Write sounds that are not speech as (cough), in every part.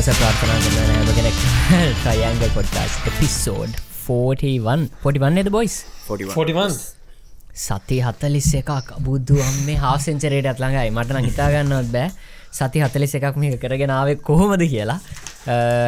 දවස ප්‍රාර්ථනා කරන හැම කෙනෙක්. ට්‍රයන්ග පොඩ්කාස් පිස්සෝඩ් 41 පොටිවන්න එද බොයිස් 41 සති හත්තලිස් එකක්. බුද්ධ අම්මේ හාසෙන්චරයට අත්ළඟයි මටන හිතාගන්නවත් බෑ. සති හතලිස් එකක් මේක කරගෙනාවේ කොහොමද කියලා.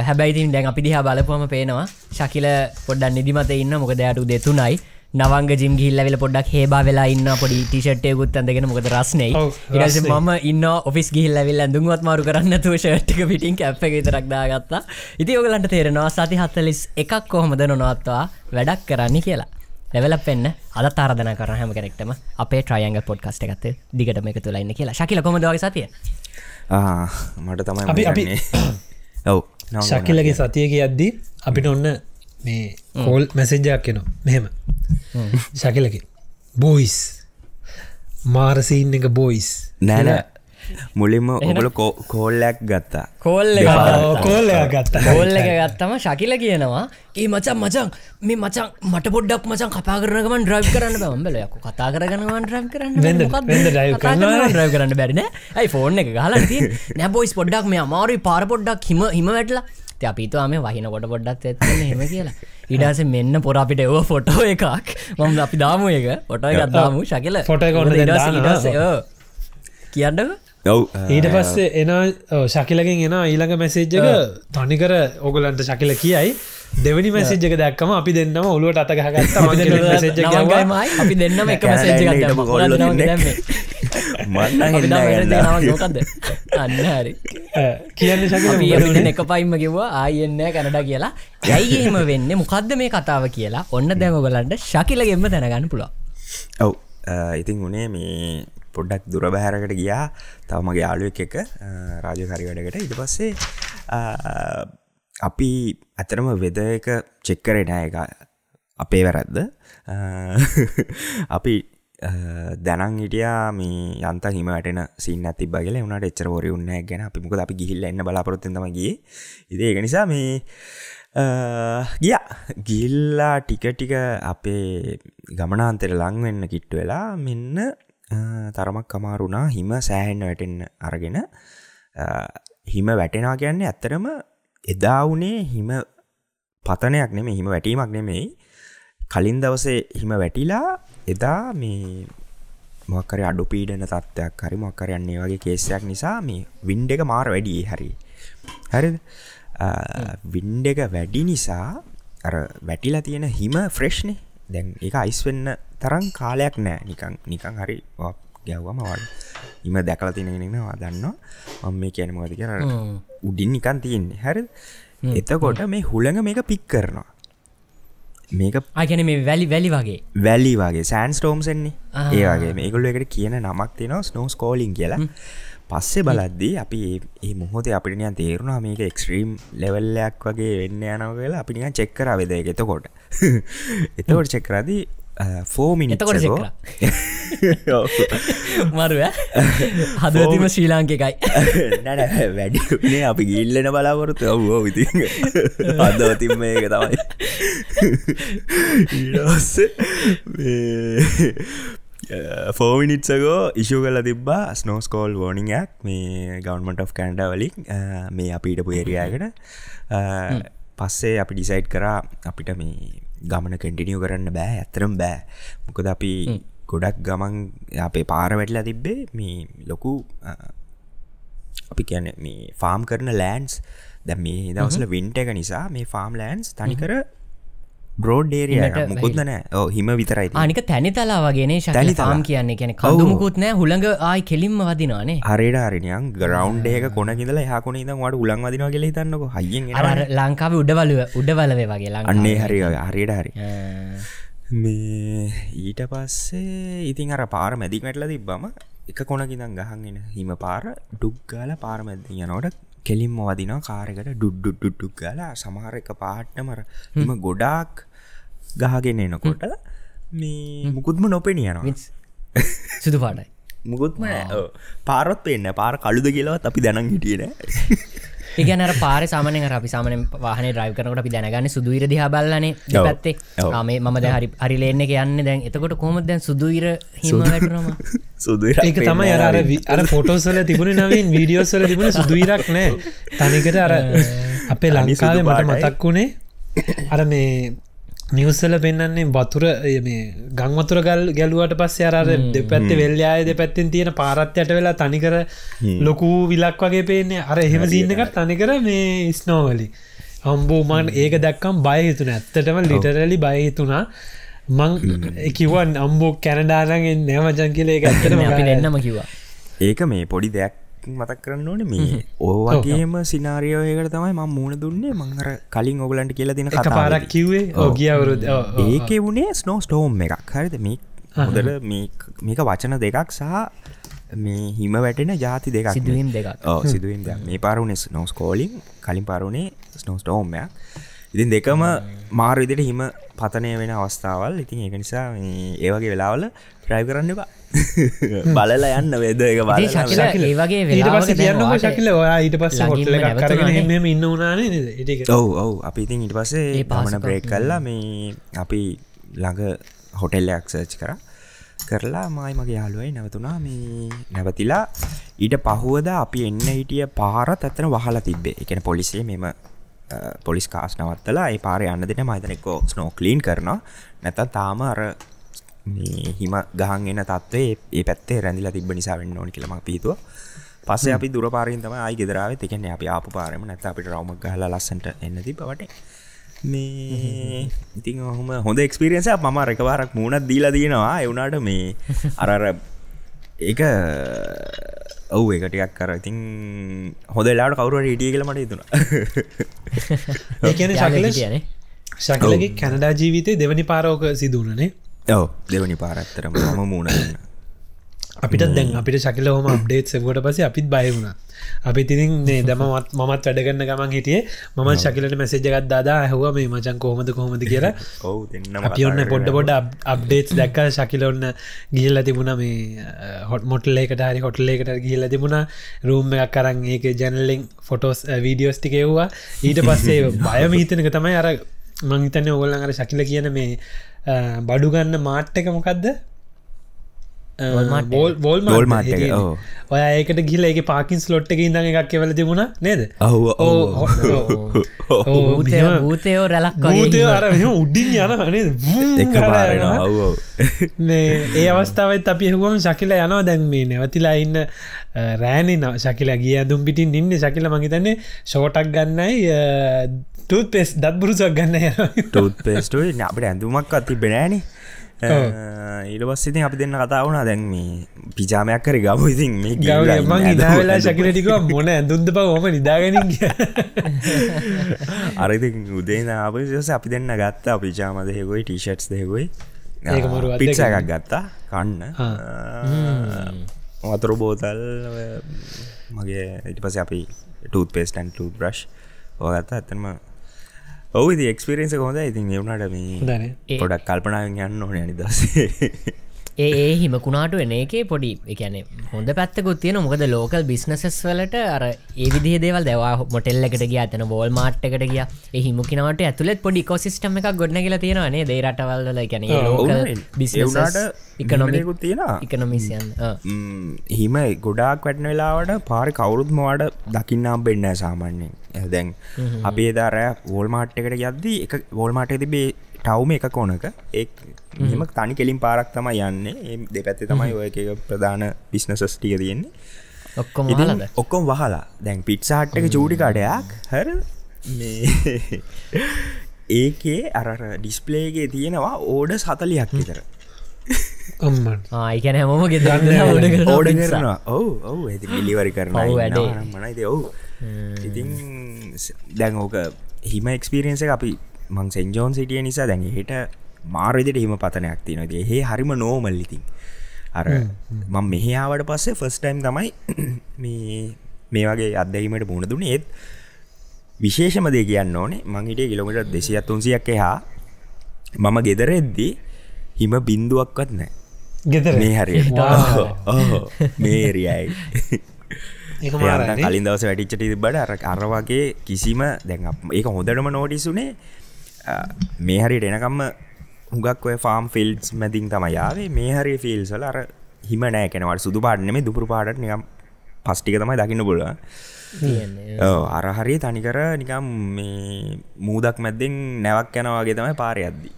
හැබැයිතින් දැන් අපි දිහා බලපුම පේනවා. ශකිල පොඩ්ඩන් නිදිමත ඉන්න. මොක දෑටු දෙතුනයි නවංග ජිම් ගිල්ලවෙල පොඩක් හේබා වෙලා ඉන්න පොඩි ටිෂට්යකුත් ඇඳගෙන මොකද රස්නේ. ඉරස. මම ඉන්න ඔෆිස් ගිහිල්ලවිල් ඇඳුම්වත් මාරු කරන්න තුව ෂට්ටික පිටින් කැප් එක තරක් දාගත්තා. ඉති ඔගලන්ට තේරෙනවා සති හත්තලිස් එකක් කොහොමද නොනවත්වා? වැඩක් කරන්න කියලා. ලෙවල පෙන්න්න අද තාරධන කර හැම කෙනෙක්ටම අපේ ට්‍රයන්ග පොඩ්කස්ට එකත් දිගට මේක තුලයින්න කියලා. ශකිල කොමදවගේ සතිය? ආ, මට තමයි අපි- අපි-. (coughs) ඔව් ශකිලගේ සතියක යද්දී අපිට ඔන්න මේ කෝල් මැසෙන්ජයක් කෙනවා මෙහෙම. ශකිලක. බෝයිස් මාරසීන් එක බෝයිස් නෑන මුලින්ම ඔබල කෝල්ලයක් ගත්තා. කෝල්ල කෝල්ල ගත්ත. කෝල්ල එක ගත්තම ශකිල කියනවා ඒ මචන් මචන් මේ මචන් මට පොඩ්ඩක් මචන් කතා කරනගමන් ඩ්‍රයි් කරන්න බම්බලයක කතා කරගනවන් ්‍රයි් කරන්න drive කරන්න බැරින ඇයි ෆෝන් එක ගහලති (laughs) නැබොයිස් පොඩ්ඩක් මේ අමාරුයි පාර පොඩ්ඩක් හිම හිම වැටලා අපිතුවා මේ වහින කොට පොඩ්ඩක් ඇත්න හෙම කියලා. ඉඩස මෙන්න පොර අපිට එව ෆොටෝ එකක්. මම අපි දාමු එක ොටෝ එකක් දාමු ශකල. ෆොටෝ එක ඊට පස්සේ එන ඔව්, ශකිලකින් එන ඊළඟ මැසේජ්ජක තනිකර ඔගලන්ට ශකිල කියයි. දෙවනි මැසේජ්ක දැක්කම අපි දෙන්නම ඔලුවට අතගහගත්ත (laughs) අපි දෙන්නම එක කැනඩා මසේජ් ඉන්න හිටපු කොල්ලෝ දෙන්නෙක්. මන්න අපි හෙන්න නෝකක්ද අන්න හරි. කියන්න අපිට එක පයිම කිව්වා ආයෙන්න කැනඩ කියලා. යයිගේම වෙන්න? මොකක්ද මේ කතාව කියලා? ඔන්න දැමගලන්ට (laughs) ශකිලගෙන්ම දැනගන්න පුළො ඔව්. ඉතින් උනේ මේ පොඩ්ඩක් දුර බැහැරකට ගියා. තව මගේ යාලුවෙක් එක රාජකාරි වැඩකට. ඉට පස්සේ අ, අපි ඇතරම වෙද එක චෙක්කරේ නෑ එක අපේ වැරැද්ද. අ, අපි අ, දැනන් හිටියා මේ යන්ත හිම වැටෙන සින්න තිබ කියල. වනට එච්චර ොර උන්න ගැන. අපිමක අපි ගිහිල්ල එන්න බලාපොරොත්තම ගිය. ඉදේ එක නිසා මේ ගිය. ගිල්ලා ටික ටික අපේ ගමනාන්තෙර ලංවෙන්න කිට්ට වෙලා මෙන්න අ, තරමක් කමාරුණා හිම සෑහෙන්න වැටෙන්න අරගෙන අ, හිම වැටෙනා කියන්නේ ඇත්තරම එදා වනේ හිම පතනයක් නෙමේ හිම වැටීමක් නෙමෙයි. කලින් දවසේ හිම වැටිලා එදා මේ මොකර අඩු පීඩන තත්ත්වයක් හරි මොක්කර යන්නේ වගේ කේසයක් නිසා මේ වින්ඩ එක මාර වැඩි හරි හරි වින්ඩ එක වැඩි නිසා අර වැටිලා තියෙන හිම ෆ්‍රෙශ්නේ දැන් එක අයිස් වෙන්න තරම් කාලයක් නෑ. නිකං නිකං හරි ගැව්වම වල් ඉම දැකල තිනෙනවා දන්නවා. මම මේ කියන මොකද කිය උඩින් නිකන් තියෙන්නේ. හරි එතකොට මේ හුළඟ මේක පික් කරනවා. මේක අයකැන මේ වැලි වැලි වගේ. වැලි වගේ. සෑන් ස්ටෝම්සෙන්නේ ආ. ඒ වගේ. මේගොල්ල එකට කියන නමක් තියෙනවා ස්නෝස් කෝලින් කියලා පස්සේ බලද්දී අපි ඒ මොහොත අපිනියන් තේරුණා මේක එක්ස්ට්‍රීම් ලෙවල්ලයක් වගේ වෙන්න යනව කියලා අපිනිියන් චෙක්කර වෙද එතකොට එතකොට චෙක්කරදී ෆෝමිනි එතකොට check මරුව. හදවතිම ශ්‍රී ලාංකකයි (laughs) නැන වැඩිනේ අපි ගිල්ලන බලාපොරොත්තු. ඔව්ෝ ඉති අදවතින් (laughs) මේක තමයි (laughs) ඊටස්ස ෆෝමිනිට්සකෝ ඉශු කල තිබා ස්නෝස්කෝල් වෝනිංයක් මේ ගවන්මට of කැන්ඩ වලින්. මේ අපිටපු ඒරයාකට පස්සේ අපි ඩිසයිට් කරා අපිට මේ ගමන කෙන්ටිනියෝ කරන්න බෑ ඇතරම් බෑ. මොකද අපි ගොඩක් ගමන් අපේ පාර වැටලා තිබ්බේ මේ ලොකු අ, අපි කියන මේ ෆාම් කරන ලෑන්ස් දැ මේ දවසල වින්ට එක නිසා මේ ෆාම් ලෑන්ස් තනිකර බ්‍රෝඩ් ඩේරිය හිමට මුකුත්ද නෑ හිම විතරයි තියෙන්නේ. ආනික තැනිතලා වගේ ශකල තැනිතලා. ෆාම් කියන්නේ. කියන කඳුමුකුත් නෑ හුළඟ ආයි කෙලින්ම වදිනානේ හරිට හරිනියන් ගරවන්් ඒක කොන ඉදල යහකොන ඉද වට උලන් වදින කියල තන්නක හයිෙන් ලංකාව උඩවලුව උඩවලවේ වගේ ලංකාව. අන්නේ හරි හරියට හරි. මේ ඊට පස්සේ ඉතින් අර පාර මැදික් වැටල තිබ්බම එක කොනකිදම් ගහන්ගෙන හිම පාර ඩුක්ගාල පාරමැද්දි යනෝට කෙලින්ම වදිනවා කාරකට ඩුඩ්ඩුඩ්ඩුක් ගලා සමහර එක පාට්ටමර හිම ගොඩාක් ගහගෙන එනකොට මේ මුකුත්ම නොපෙනියනවා. සුදු පාටයි මුකුත්ම නෑ. ඔව්. පාරොත් පෙන්න්න පාර කළුද කියලවත් අපි දැනන් හිටියන (laughs) ඒගැන පාර සාමන අපි සාමන වාහන ්‍රයිව කරනට අපි දැනගන්න සුදුීර දිහා බල්ලනේ ඔව්. පැත්තේ. ආමේ මම හරි හරි ලේන්න යන්න දැන් එතකොට කොමද දැන් සුදුීර හිම වැටනම සුදු (laughs) ඒක තමයි අර අර ෆොටෝසල තිබුණ නවින් වීඩියෝසල තිබුණ සුදුීරක් නෑ තනිකට අර (laughs) අපේ ලංකාවේ මට. මතක් වුණේ අර මේ නිවස්සල පෙන්න්නන්නේ වතුර මේ ගංවතුර ගල් ගැලුවට පස්සේ අර දෙ පැත්ත වෙල්යාය දෙ පැත්තෙන් තියෙන පාරත්යට වෙලා තනිකර ලොකු විලක් වගේ පේන්නේ. අර එහෙම සිීන්නකට තනිකර මේ ස්නෝවලි හම්බූමන් ඒක දැක්කම් බයහිතුන ඇත්තටම ලිටරලි බයහිතුනා මං කිවන් අම්බෝ කැනඩානගෙන් නෑමජන් කියල. එක ඇත්තටම (laughs) අපි දෙන්නම කිව්වා. ඒක මේ පොඩි දෙයක් මතක් කරන්න ඕන මේ ඕවගේම සිනාරියෝයකට තමයි ම මුණ දුන්නේ. මංහර කලින් ඔගලන්ට කියලා දින පාරක් කිව්වේ? ඕගියවරුද ඒක වුණේ ස්නෝ ස්ටෝම් එකක්. හරිද? මේ හොදර මේක වචන දෙකක් සහ මේ හිම වැටෙන ජාති දෙකක් සිදුවීම් දෙකක්. ඕ සිදුවීම් මේ පාරුණේ ස්නෝස් කෝලින් කලින් පාරුණේ ස්නෝස් ටෝම්යක් ඉතින් දෙකම මාර විදිට හිම පතනය වෙන අවස්ථාවල්. ඉතින් ඒක නිසා මේ ඒවගේ වෙලාවල ට්‍රයි කරන්න එපා. (laughs) බලල යන්න වේද එක බල ඒ වගේ ඊට වෙලාවක පස්ස දැන් කියන්න ඔයාට ශකිල ඔයා ඊට පස්ස හොටල එකක් කරගෙන නැවතුනානේ. මෙම ඉන්න උනානේ ඔව් ඔව්. අපි ඉතින් ඉට පස්සේ. පමණ බ්‍රේක් කල්ලා මේ අපි ළඟ හොටෙල්ලයක් සර්ච් කර. කරලා මයි මගේ යාලුවයි නැවතුනා මේ නැවතිලා ඊට පහුවද අපි එන්න හිටිය පාරත් ඇත්තන වහලා තිබ්බේ. එකන පොලිසිය මෙම පොලිස් කාස් නවත්තලා ඒ පාර යන්න දෙන මයිතනෙක්කෝ ස්නෝ කලීන් කරනවා. නැත තාම අර මේ හිම ගහන් එන තත්වේ ඒ පැත්තේ රැඳිලා තිබ නිසා වෙන්න ඕනි කියලම පීතුව පස්සේ අපි දුර පාරින්තම අයි ගෙදරාව තිකන අපි ආපු පාරම නැත අපිට රවම ගහලා ලස්සට එන්න තිබවට මේ ඉතින් ඔහොම හොඳ එක්ස්පිරියන්ස මම රකවාරක් මුණත් දීලා තියෙනවා එවුනාට මේ අරර ඒක ඔවු එකටයක් කර ඉතින් හොදලාට කවරුවට හිටිය කියල මට තුන (laughs) ඒකන යාළුවෙක් ශකල හිටියනේ. ශකලගේ කැනඩා ජීවිතය දෙවනි පාරෝක සිදුවනනේ ඔව දෙවනි පාරත්තරම මම මුණන්න අපිට දැන් අපිට ශකල හොම අප්ඩේට් සකොට පස අපිත් බයවුණ අපි තිරින් දමත් (coughs) මමත් වැඩගන්න ගමන් හිටියේ මම ශකිලට මැසේජගත් දාදා ඇහුව මේ මචන් කොහොමද කොහොමද කියලා. (coughs) ඔවු දෙන්න අපි ඔන්න පොඩ්ඩ පොඩ අප්ඩේට් දැක්ක. ශකිල ඔන්න ගිල්ල තිබුණ මේ හොට මොටල්ලේකට හරි හොටල්ලේකට ගිල්ල තිබුණ. රූම් එකක් කරන් ඒක ජැනලිං ෆොටෝස් වීඩියෝස් ටිකෙව්වා ඊට පස්සේ (coughs) බයම හිතනක තමයි අර මංහිතන්න ඔගොල්ලන් අර ශකිල කියන මේ බඩුගන්න මාට්ට එක මොකක්ද Walmart එක, ඔව්. ඔය ඒකට ගිල එක පාකින් ස්ලොට් එක ඉඳ එකක් කෙවල තිබුණ නේද? (laughs) භූතය රැලක් භූතය අර උඩින් යන (laughs) ඒ අවස්ථාවත් අපි හුවම ශකිල යනවා දැන් මේ නැවතිලා ඉන්න රෑනි ශකිල ගිය දුම් පිටින් ඉන්න. ශකිල මහිතන්නේ ෂෝටක් ගන්නයි තුත් පෙස් දත් බුරුසක් ගන්න ටූත් පේස්ටුව අපට ඇඳුමක් අති බෙනෑන ඊට පස්සිති අපි දෙන්න කතා වුණා. දැන් මේ පිජාමයක් කර ගම ඉතින් මේ ගිහිල්ලා ඉන්න මං ඇඳුම- ඉදාවෙලා ශකිලටික මොන ඇඳුන්ද පව ොම නිදාගෙනින් අරති උදේ ආපස අපි දෙන්න ගත්තා පිජාම දෙහෙකොයි ටීෂට්ස් පික්ස දෙකක්. එකක් ගත්තා කන්න. වතුර බෝතල් මගේ ඉට පස අපි ටූත් පේස්ටන් ටූ බ්‍රශ් ඕගත්තා ඇතනම ඔවු එක්ස්පිරෙන්ස කොහොඳ ඉතින් එවුණට මේ දන ඒ- පොඩක් කල්පනාවෙන් යන්න ඕන නිදසේ ඒ ඒ හිමකුණාට එන එකේ පොඩි එකන හොඳ පැත්තකුත් තියෙන මොකද ලෝකල් බිස්නසස් වලට අර ඒ විදි දේවල් දෙවා මොටෙල්ලකට ගිය ඇතන බෝල් මාට්කට ගිය. එහිමුකිනවට ඇතුලෙත් පොඩි කොසිස්ටම එකක් ගොඩන කියලා තියෙනවානේ දේරටවල්ල ගැන ලෝකල් බිස්නට තියෙනවා. ඉකනොමිසියන් ම්, හිම. ගොඩාක් වැටන වෙලාවට පාරි කවුරුත්මවාට දකින්නම් බෙන්න සාමාන්‍යෙන් දැන් අපේ දරය වෝල්මාට්කට යද්දී එක වෝල්මාට තිබේ ටවම එක කොනක. ඒ මෙම තනි කෙලින් පාරක් තම යන්න. ඒ දෙපැත්තේ තමයි ඔය එක ප්‍රධාන බිස්නසස් ටිය තියෙන්නේ. ඔක්කොම ඔක්කොම් වහලා. දැන් පිට්සාට්ක චූටි කඩයක්. හර. මේ (laughs) ඒකේ අර ඩිස්පලේගේ තියෙනවා ඕඩ සතලියක් විතර. ආයිකැන හැමෝම ගෙද ඕඩ කරනවා ඔවු ඔවු. ඇති පිලිවරි කරන වැඩේ. මනයිද ඔවු. ඉතින් දැන් ඕක හිම එක්ස්පිරියන්ස එක අපි මං සෙන්ජෝන් සිටිය නිසා දැන් හෙට මාරවිදිට හිම පතනයක් තිනොද ඒ හරිම නෝමල් ඉතින්. අර මං මෙහාවට පස්සේ ෆස්ටයිම් තමයි (clears throat) මේ මේ වගේ අත්දැීමට මුණ දුන ඒත් විශේෂම දේ කියන්න ඕනේ. මංහිටේ කිලොමිට දෙසියත් තුන්සියක් එහා. මම ගෙදරෙද්දී හිම බින්දුවක්වත් නෑ ගෙතර මේ හරි මේරියයි. කලින් දවස වැටිච්චට බඩ අර අරවාගේ කිසිම දැන් ඒක හොඳටම නෝටිසුනේ මේ හරිට එනකම්ම හුගක් ඔය ෆාම් ෆිල්ස් මැතින් තම යාවේ මේ හරි ෆිල්සල අර හිම නෑ කෙනවට සුදු පාටනෙම දුපුරු පාට නිකම් පස්්ටික තමයි දකින්න තියෙන්නේ. අරහරි තනිකර නිකම් මේ මූදක් මැද්දෙන් නැවක් යනවාගේ තමයි පාරය අද්දී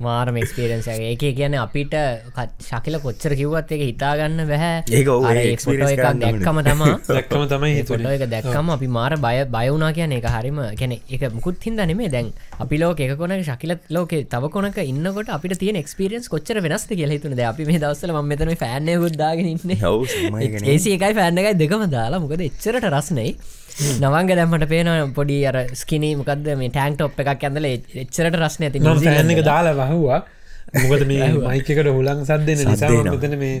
මාරම එක්ස්පිරන්ස එක. කියන අපිට ශකිල කොච්චර කිව්වත් එක හිතාගන්න බැහැ ඒක ඔව්, අර ඒක ඒ experience ෆොටෝ එකක් කරන්න ඕනේ. දැක්කම තමා (laughs) දැක්කම තමයි එක දැක්කම අපි මාර බය බයවුනා කියන එක හරිම කැන එක මුකුත් හිද නෙමේ දැන් අපි ලෝක එක කොන ශකිල ලෝක තව කොනක ඉන්නකොට අපිට තිය එක්ස්පිරියන්ස් කොච්චර වෙනස් කියල හිතුන. අපි මේ දවසල ම මෙතන ෆෑනය ගුද්දාගෙන ඉන්න. හව් සමයගෙන ඒසි එකයි ෆෑන්න එකයි දෙකම දාලා. මොකද එච්චරට රස්නයි නවංග දැම්මට පේන පොඩි අර ස්කිනී මොකක්ද මේ ටෑන්ක් ටොප් එකක් ඇඳල එච්චරට රස්න ඇති එක දාලා වහවා. මොකද මේ මයිකට හුලං සද්දෙන නිසා සද්දෙනවා. මෙතන මේ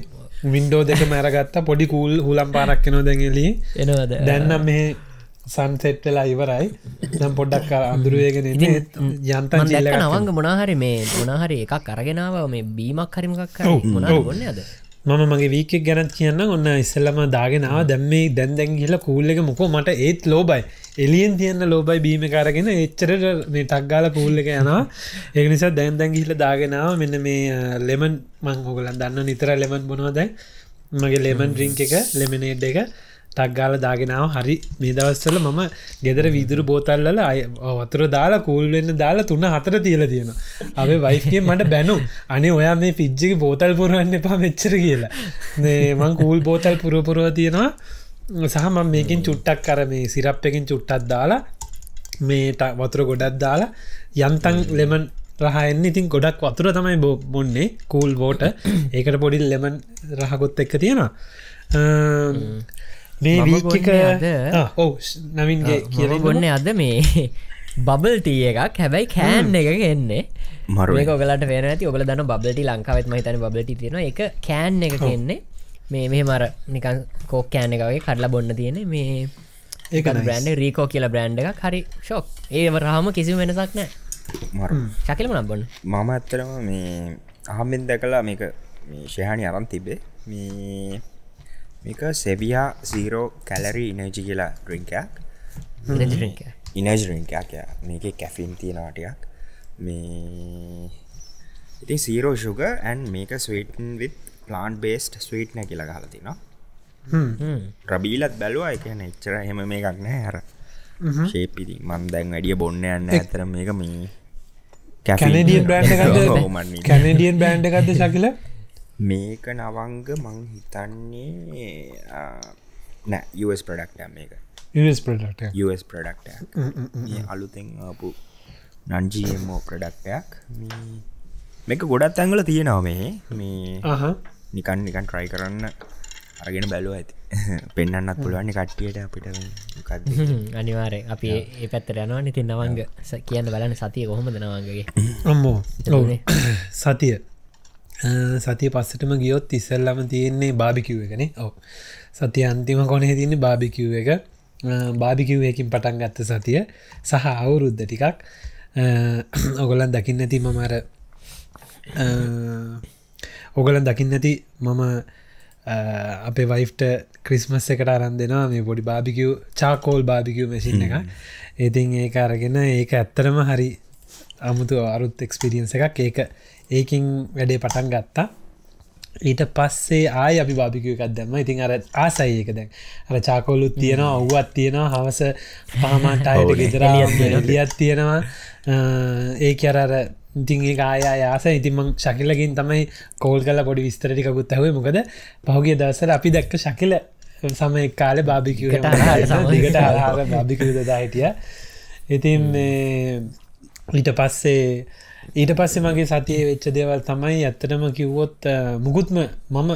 වින්ඩෝ දෙක මැරගත්ත පොඩි කූල් හුලම් පාරක්කනෝ දැඟලී එනවද? දැන්නම් මේ සන්සෙට් වෙලා ඉවරයි. නම් පොඩ්ඩක් අඳුරුවේගෙන චිල්ල නවංග මොනාහරි මේ මොනාහරි එකක් අරගෙනාව. මේ බීමක් හරිමක් කර ඔව්, මොනා ඔව්. ගොන්න අද මම මගේ වීකෙක් ගැනත් කියන්න ඔන්න ඉස්සල්ලම දාගෙනාව දැම්මේ දැන් දැන් කියල කූල්ල එක මොකෝ? මට ඒත් ලෝබයි එලියෙන් තියන්න ලෝබයි බීම කරගෙන එච්චරට මේ ටක්ගාල කූල්ල එක යනවා. ඒ නිසා දැන් දැන් හිල දාගෙනාව මෙන්න මේ ලෙමන් මං හොගලන් දන්න නිතර ලෙමන් බොනවාදයි මගේ ලෙමන් රිංක එක ලෙමනේඩ් එක. ටක්ගාල දාගෙනාව හරි මේ දවස්සල මම ගෙදර විදුරු බෝතල්ල අය වතුර දාලා කූල් වෙන්න දාලා තුන්න හතර තියල තියෙන අපේ වයිගේ මට බැනු අනේ ඔයා මේ පිච්ජික බෝතල් පුරුවන්න එපා මෙච්චර කියලා. මේ මං කූල් බෝතල් පුරපුරුව තියෙනවා. සහ මම මේකින් චුට්ටක් කර මේ සිරප් එකින් චුට්ටත් දාලා මේට වතුර ගොඩක් දාලා යන්තන් ලෙමන් රහන්න ඉතින් ගොඩක් වතුර තමයි බෝ බොන්නේ කූල් බෝට ඒකට පොඩි ලෙමන් රහගොත් එක්ක තියෙනවා. අම්, මේ මම වීක බොන්නේ අද- ඔව් නවින්ගේ කියල ගොන්න අද මේ (laughs) බබල් ටිය එකක්. හැබැයි කෑන් එක එන්නේ. මරු මේක ඔගලට වේ ඇති ඔබල දන්න බබලටි ලංකාවත් මහිතන බලටි තියෙන එක කෑන් එක කියන්නේ මේ මෙහ මර නිකන් කෝක් කෑන එකගේ කඩලා බොන්න තියෙන මේ nice. බ්‍රන්ඩ් රීකෝ කියල බ්‍රන්ඩ් එක හරි ෂොක් ඒ රහම කිසි වෙනසක් නෑ මරු ශකිලම නබොන්න මම ඇත්තරම මේ අහමෙන් දැකලා මේක මේ ශයහනි අරන් තිබේ මේ මේක සෙවියා සීරෝ කැලරි ඉනජි කියලා ඩ්‍රිංකයක් ඉනජ රිංකයක් මේක කැෆින් තියෙනවාටයක් මේ ඉති සීරෝ ශුග ඇන් මේක ස්වීටන් විත් ප්ලාන්් බේස්ට ස්වීට්න කියලා ගහලතිනවා ප්‍රබීලත් බැලවා. එක එච්චර හෙම මේකක් නෑ හර ශේපිති මන් දැන් වැඩිය බොන්න යන්න ඇතර මේක මේ කැනඩියන් බ්‍රන්ඩ් මන්නේ කැනඩියන් බ්‍රන්ඩ් එකක්ද ශකිල මේක නවංග මං හිතන්නේ නෑ US ප්‍රඩක්ට මේක. ප්‍රඩක්ට US ප්‍රඩක්ට අලුතෙන් ආපු නන්ජීමෝ ප්‍රඩක්ටයක් මේක ගොඩත් ඇංගල තියෙනවා මේ. මේ නිකන් නිකන් ට්‍රයි කරන්න අරගෙන බැලුව ඇති. (laughs) පෙන්න්නත් පුළුවන්නේ කට්ටියට අපිට (laughs) අනිවාරය අපි ඒ පැත්තර යනවා නිතින් නවංග කියන්න බලන්න සතිය කොහොමද නවංගගේ? අම්මෝ. (coughs) සතිය සතිය පස්සටම ගියොත් ඉස්සල්ලම තියෙන්නේ බාබිකිව් එකන ඔව. සතිය අන්තිම කොනෙ තින්නේ බාබිකිව් එක. බාබිකිව් එකින් පටන් ගත්ත සතිය සහ අවුරුද්ධ ටිකක්. ඔගොලන් දකින්න ඇති මමර ඔගලන් දකින්න ඇති මම අපේ වයිෆ්ට ක්‍රිස්මස් එකට අරන් දෙෙනවා මේ පොඩි බාබිකිව් චාකෝල් බාබිකිව් මසින් එක ඉතින් ඒක අරගෙන ඒක ඇත්තරම හරි අමුතු අරුත් එක්ස්පිරියන්ස එකක්. ඒක ඒකින් වැඩේ පටන් ගත්තා. ඊට පස්සේ ආය අපි බාභිකව එකක් දැම්ම. ඉතින් අර ආසයි ඒක දැන්. අර චාකෝලුත් තියෙනවා ඔව්වත් තියෙනවා හවස පහමන්ටායට ගෙදර එලියත් තියෙනවා. ඒක අර අර ඉතින් ඒ ආය ආස ඉතින්මං ශකිලකින් තමයි කෝල් කල පොඩි විස්තරටිකුත් ඇහුවේ. මොකද පහුගේ දවසල අපි දැක්ක ශකිල සම කාල බාභිකවට ආහාර සමග. දිගට ආහාර බාභිකව දදා හිටිය. ඉතින් ඊට පස්සේ ඊට පස්සේ මගේ සතිය වෙච්ච දේවල් තමයි ඇත්තටම කිව්වොත් මුකුත්ම මම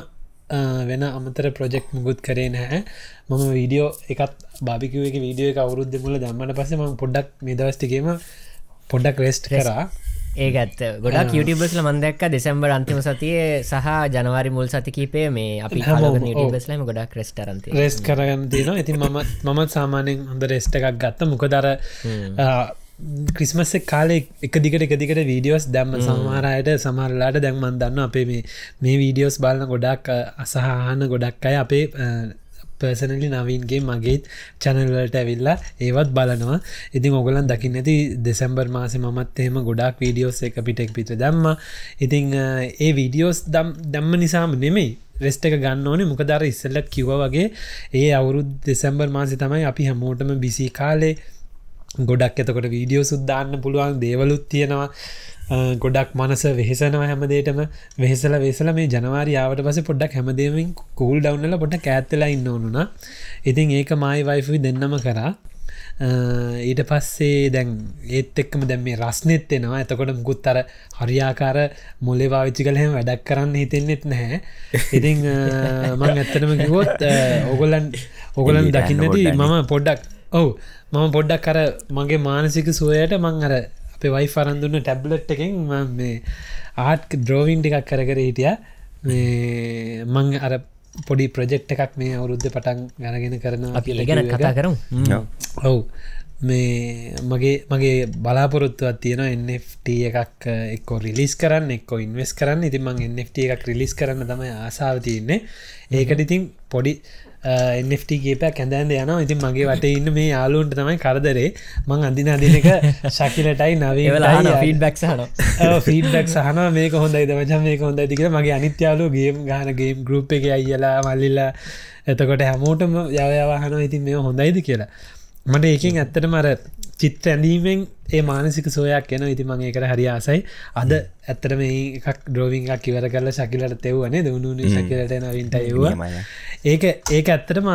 වෙන අමතර ප්‍රජෙක්් මුකුත් කරේ නැහැ. මම වීඩියෝ එකත් බාිකුව එක වීඩියෝ එක අවුරුද්ධ මුල දම්මට පස්සේ ම පොඩ්ඩක් නිදවස්ටිකීම පොඩ්ඩක් රෙස්ට් කරා. ඇත්ත. ගොඩක් කියටබස්ල මන්දක්ක දෙසම්බර් අන්තිම සතිය සහ ජනවාරි මුල් සතිකීපේ මේ අපි. නිටබස්ලම ගොඩක් ක්‍රස්ටරන්ති රෙස්ට් කරගන්න තියෙනවා. ඉතින් මම මමත් සාමානෙන් හොඳ රෙස්ට එකක් ගත්ත. මොකදර ක්‍රිස්මස් කාලෙ එක දිකට එක දිකට වීඩියෝස් දැම්ම සමහරයට සමරලාට දැන්මන් දන්න අපේ මේ මේ වීඩියෝස් බලන්න ගොඩක් අසහාන ගොඩක් අය අපේ පර්සනලි නවීන්ගේ මගේත් චැනල්වලට ඇවිල්ලා ඒවත් බලනවා. ඉතින් ඔගලන් දකින්න ඇති දෙසැම්බර් මාස මත් එහෙම ගොඩක් වීඩියෝස් එක පිටෙක් පිට දැම්ම. ඉතිං ඒ වීඩියෝස් දම් දැම්ම නිසාම නෙමෙයි. රෙස්ට එක ගන්න ඕනේ. මොක දර ඉස්සල්ලත් කිව වගේ ඒ අවුරුද් දෙසැම්බර් මාසි තමයි අපි හැමෝටම බිසි කාලේ ගොඩක් එතකොට වීඩියෝ සුද්දාන්න පුළුවන් දේවලුත් තියෙනවා. ගොඩක් මනස වෙහෙසනව හැමදේටම වෙහෙසල වෙසල මේ ජනවාරියාවට පස පොඩ්ඩක් හැමදේමින් කූල් ඩවන්නල පොට කෑත්තලා ඉන්න ඕනුන ඉතින් ඒක මයි වයිෆි දෙන්නම කරා. ඊට පස්සේ දැන් ඒත් එක්කම දැම් මේ රස්නෙත් එෙනවා. ඇතකොට මුකුත් අර හරියාකාර මොලේ පාවිච්චි කලහෙම වැඩක් කරන්න හිතෙන්නෙත් නැහැ. ඉතිං මං ඇත්තටම කිවොත් ඔගොලන් ඔගොලන් දකින්නදී මම පොඩ්ඩක් ඔවු. මම පොඩ්ඩක් කර මගේ මානසික සුවයට මං අර අපේ වයි ෆරන්දුන්න ටැබ්ලට් එකෙන් මේ ආට් ද්‍රෝවින් ටිකක් කරකර හිටිය. මේ මං අර පොඩි ප්‍රජෙක්් එකක් මේ අවුරුද්ධ පටන් ගණගෙන කරන අපි ගැන කතා කරම්. ඔවු. මේ මගේ මගේ බලාපොරොත්තුවත් තියෙන NFT එකක් එක්කෝ රිලිස් කරන්න එක්කෝ ඉන්වස් කරන්න. ඉතින් මං NFT එකක් රිලිස් කරන්න තමයි ආසාාව තියන්නේ. ඒකට ඉතින් පොඩි එන්ට ගේපයක් ඇඳන්ද යන ඉතින් මගේ වට ඉන්න මේ යාලුන්ට තමයි කරදරේ. මං අඳින අදිනක ශකිලටයි නවේ ෆීඩ්බක් සහන ෆීඩක් සහන මේක හොඳයි දමචන් මේක හොඳ දික මගේ අනිත්‍යාලු ගේම් ගානගේම් ගරුප් එක අයියලා මල්ලිල්ලා එතකොට හැමෝටම යවයවාහන ඉතින් මේ හොඳයිද කියලා. මට ඒකින් ඇත්තට මර චිත්‍ර ඇඳීමෙන් ඒ මානසික සෝයක් එන ඉති මගේ එකට හරි ආසයි. අද ඇත්තට මේ එකක් ඩ්‍රෝවිංක් කිවර කරල ශකිලට තෙව්වනේ දවුණු ශකිලට නවින්ට ඒවා ඒක ඒක ඇත්තටම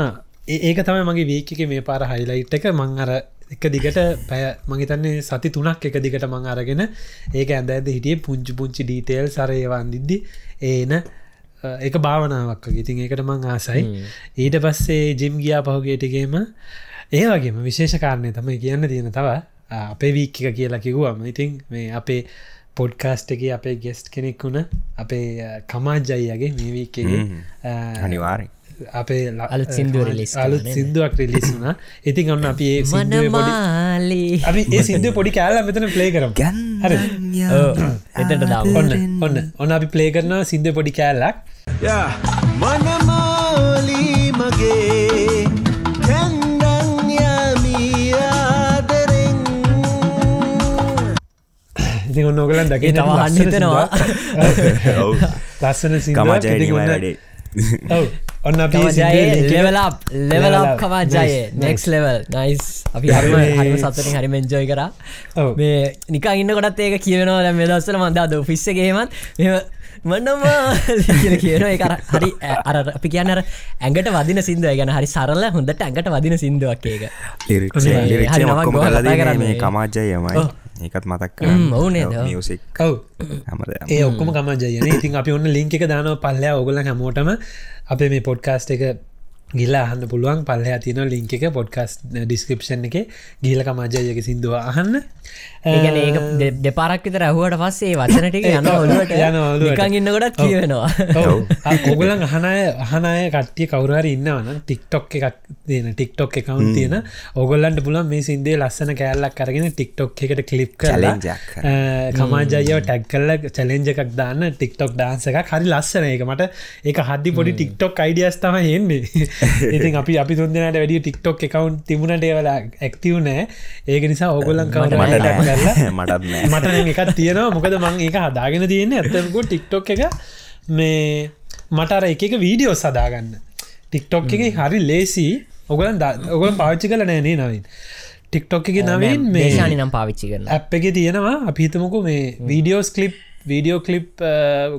ඒක තමයි මගේ වීකක මේ පාර හයිලයිට් එක. මං අර එක දිගට පැය මගේතන්නේ සති තුනක් එක දිගට මං අරගෙන ඒක ඇඳ ඇද හිටිය පුංචි පුංචි ඩීටේල් සරයවන්දිද්දි ඒන එක භාවනාවක් ඉතින් ඒකට මං ආසයි. ඊට පස්සේ ජිම් ගියා පහුගේටගේම ඒ වගේම විශේෂ කාරණය තමයි කියන්න තියෙන තව අපේ වීක්ක කියලා කිව්වම ඉතින් මේ අපේ පොඩ්කාස්ට් එක අපේ ගෙස්ට් කෙනෙක් වුණ අපේ කමාජ්ජයියගේ මේ වීකගේ අනිවාරය අපේ අලුත් සිින්දුව රිලිස් අලුත් සිින්දුවක් රිලිස් වුණ. ඉතින් ඔන්න අපි අපි ඒ සිින්දුව පොඩි කෑල්ල මෙතන ප්ලේ කරම්. ගැන් එතට දම්. ඔන්න ඔන්න. ඔන්න අපි ප්ලේ කරනවා සිින්දුව පොඩි කෑල්ලක්. මනමාලී මගේ ඉතින් ඔන්න ඔගලන් දකි තවහන්න හිතනවා. (laughs) (laughs) ලස්සන වැඩේ. (laughs) ඔන්න අපි ලෙවලප් ලෙවලප් කමාජය නෙක්ස් ලෙවල් නයිස් අපි හරිම හරිම සතුරින් හරිම එන්ජෝයි කර. ඔව්. මේ නිකා ඉන්න කොටත් ඒක කියවෙනවා දැ මේ දස්සල මන්දාද ෆිස්සගේමත් මන්නමා කියල කියන එක හරි අර අපි කියන්න අර ඇඟට වදින සිින්දුව ගැන හරි සරල හොඳට ඇඟට වදින සිින්දුවක් ඒක. මේ කමාජයමයි. ඒකත් මතක්. මියසික් ඒ ඔක්කොම කමජයන ඉතින් අපි ඔන්න ලිංක එක දානව. පල්ලයා ඔගල හැමෝටම අපේ මේ පොඩ්කාස්ට් එක ගිල්ල අහන්න පුළුවන් පල්ල තින ලිංක එක පොඩ්කස් ඩිස්ක්‍රපෂන් එක. ගීල කමාජයක සිින්දුව අහන්න. දෙ- දෙපාරක් විතර ඇහුවට පස්සේ වචනටික යන ඔලුවට යන ඉන්නකොටත් කියවෙනවා. ඔගලන් අහනය අහනය කට්ටිය කවුරහරි ඉන්නවන ටික්ටොක් එකක් තියෙන ටික්ටොක් එකකවුන් තියෙන ඔගොල්ලන්ට පුලන් මේ සින්දේ ලස්සන කෑල්ලක් කරගෙන ටික්ටොක් එකට කලිප් කරන්න. කමාජයව ටැක් කල්ල චලෙන්ජ එකක් දාන්න ටික්ටොක් ඩාන්ස එකක්. හරි ලස්සන එක මට ඒක හදදි පොඩි ටික්ටොක් අයිඩියස් තම හෙන්නේ (laughs) ඉතින් අපි අපි තුන්දනට වැඩිය ටික්ටොක් එකකවුන්් තිබුණට ඒවලා ඇක්තිව නෑ. ඒක නිසා ඔගොල්ලන් කවර මට කරලා නෑ. (laughs) මටත් මට එකක් තියෙනවා. මොකද මං ඒක හදාගෙන තියෙන්නේ ඇත්තකු ටික්ටොක් එක. මේ මටර එක එක වීඩියෝ සදාගන්න ටික්ටොක් එක හරි ලේසි ඔගලන් ඔගලන් පාච්චි කල නෑනේ නවින්. ටික්ටොක් එක නවින් මේ දේශානි නම් පාවිච්චි කරන ඇප් එක තියෙනවා. අපිහිතමකු මේ වීඩියෝස් කලිප් වීඩියෝ කලිප්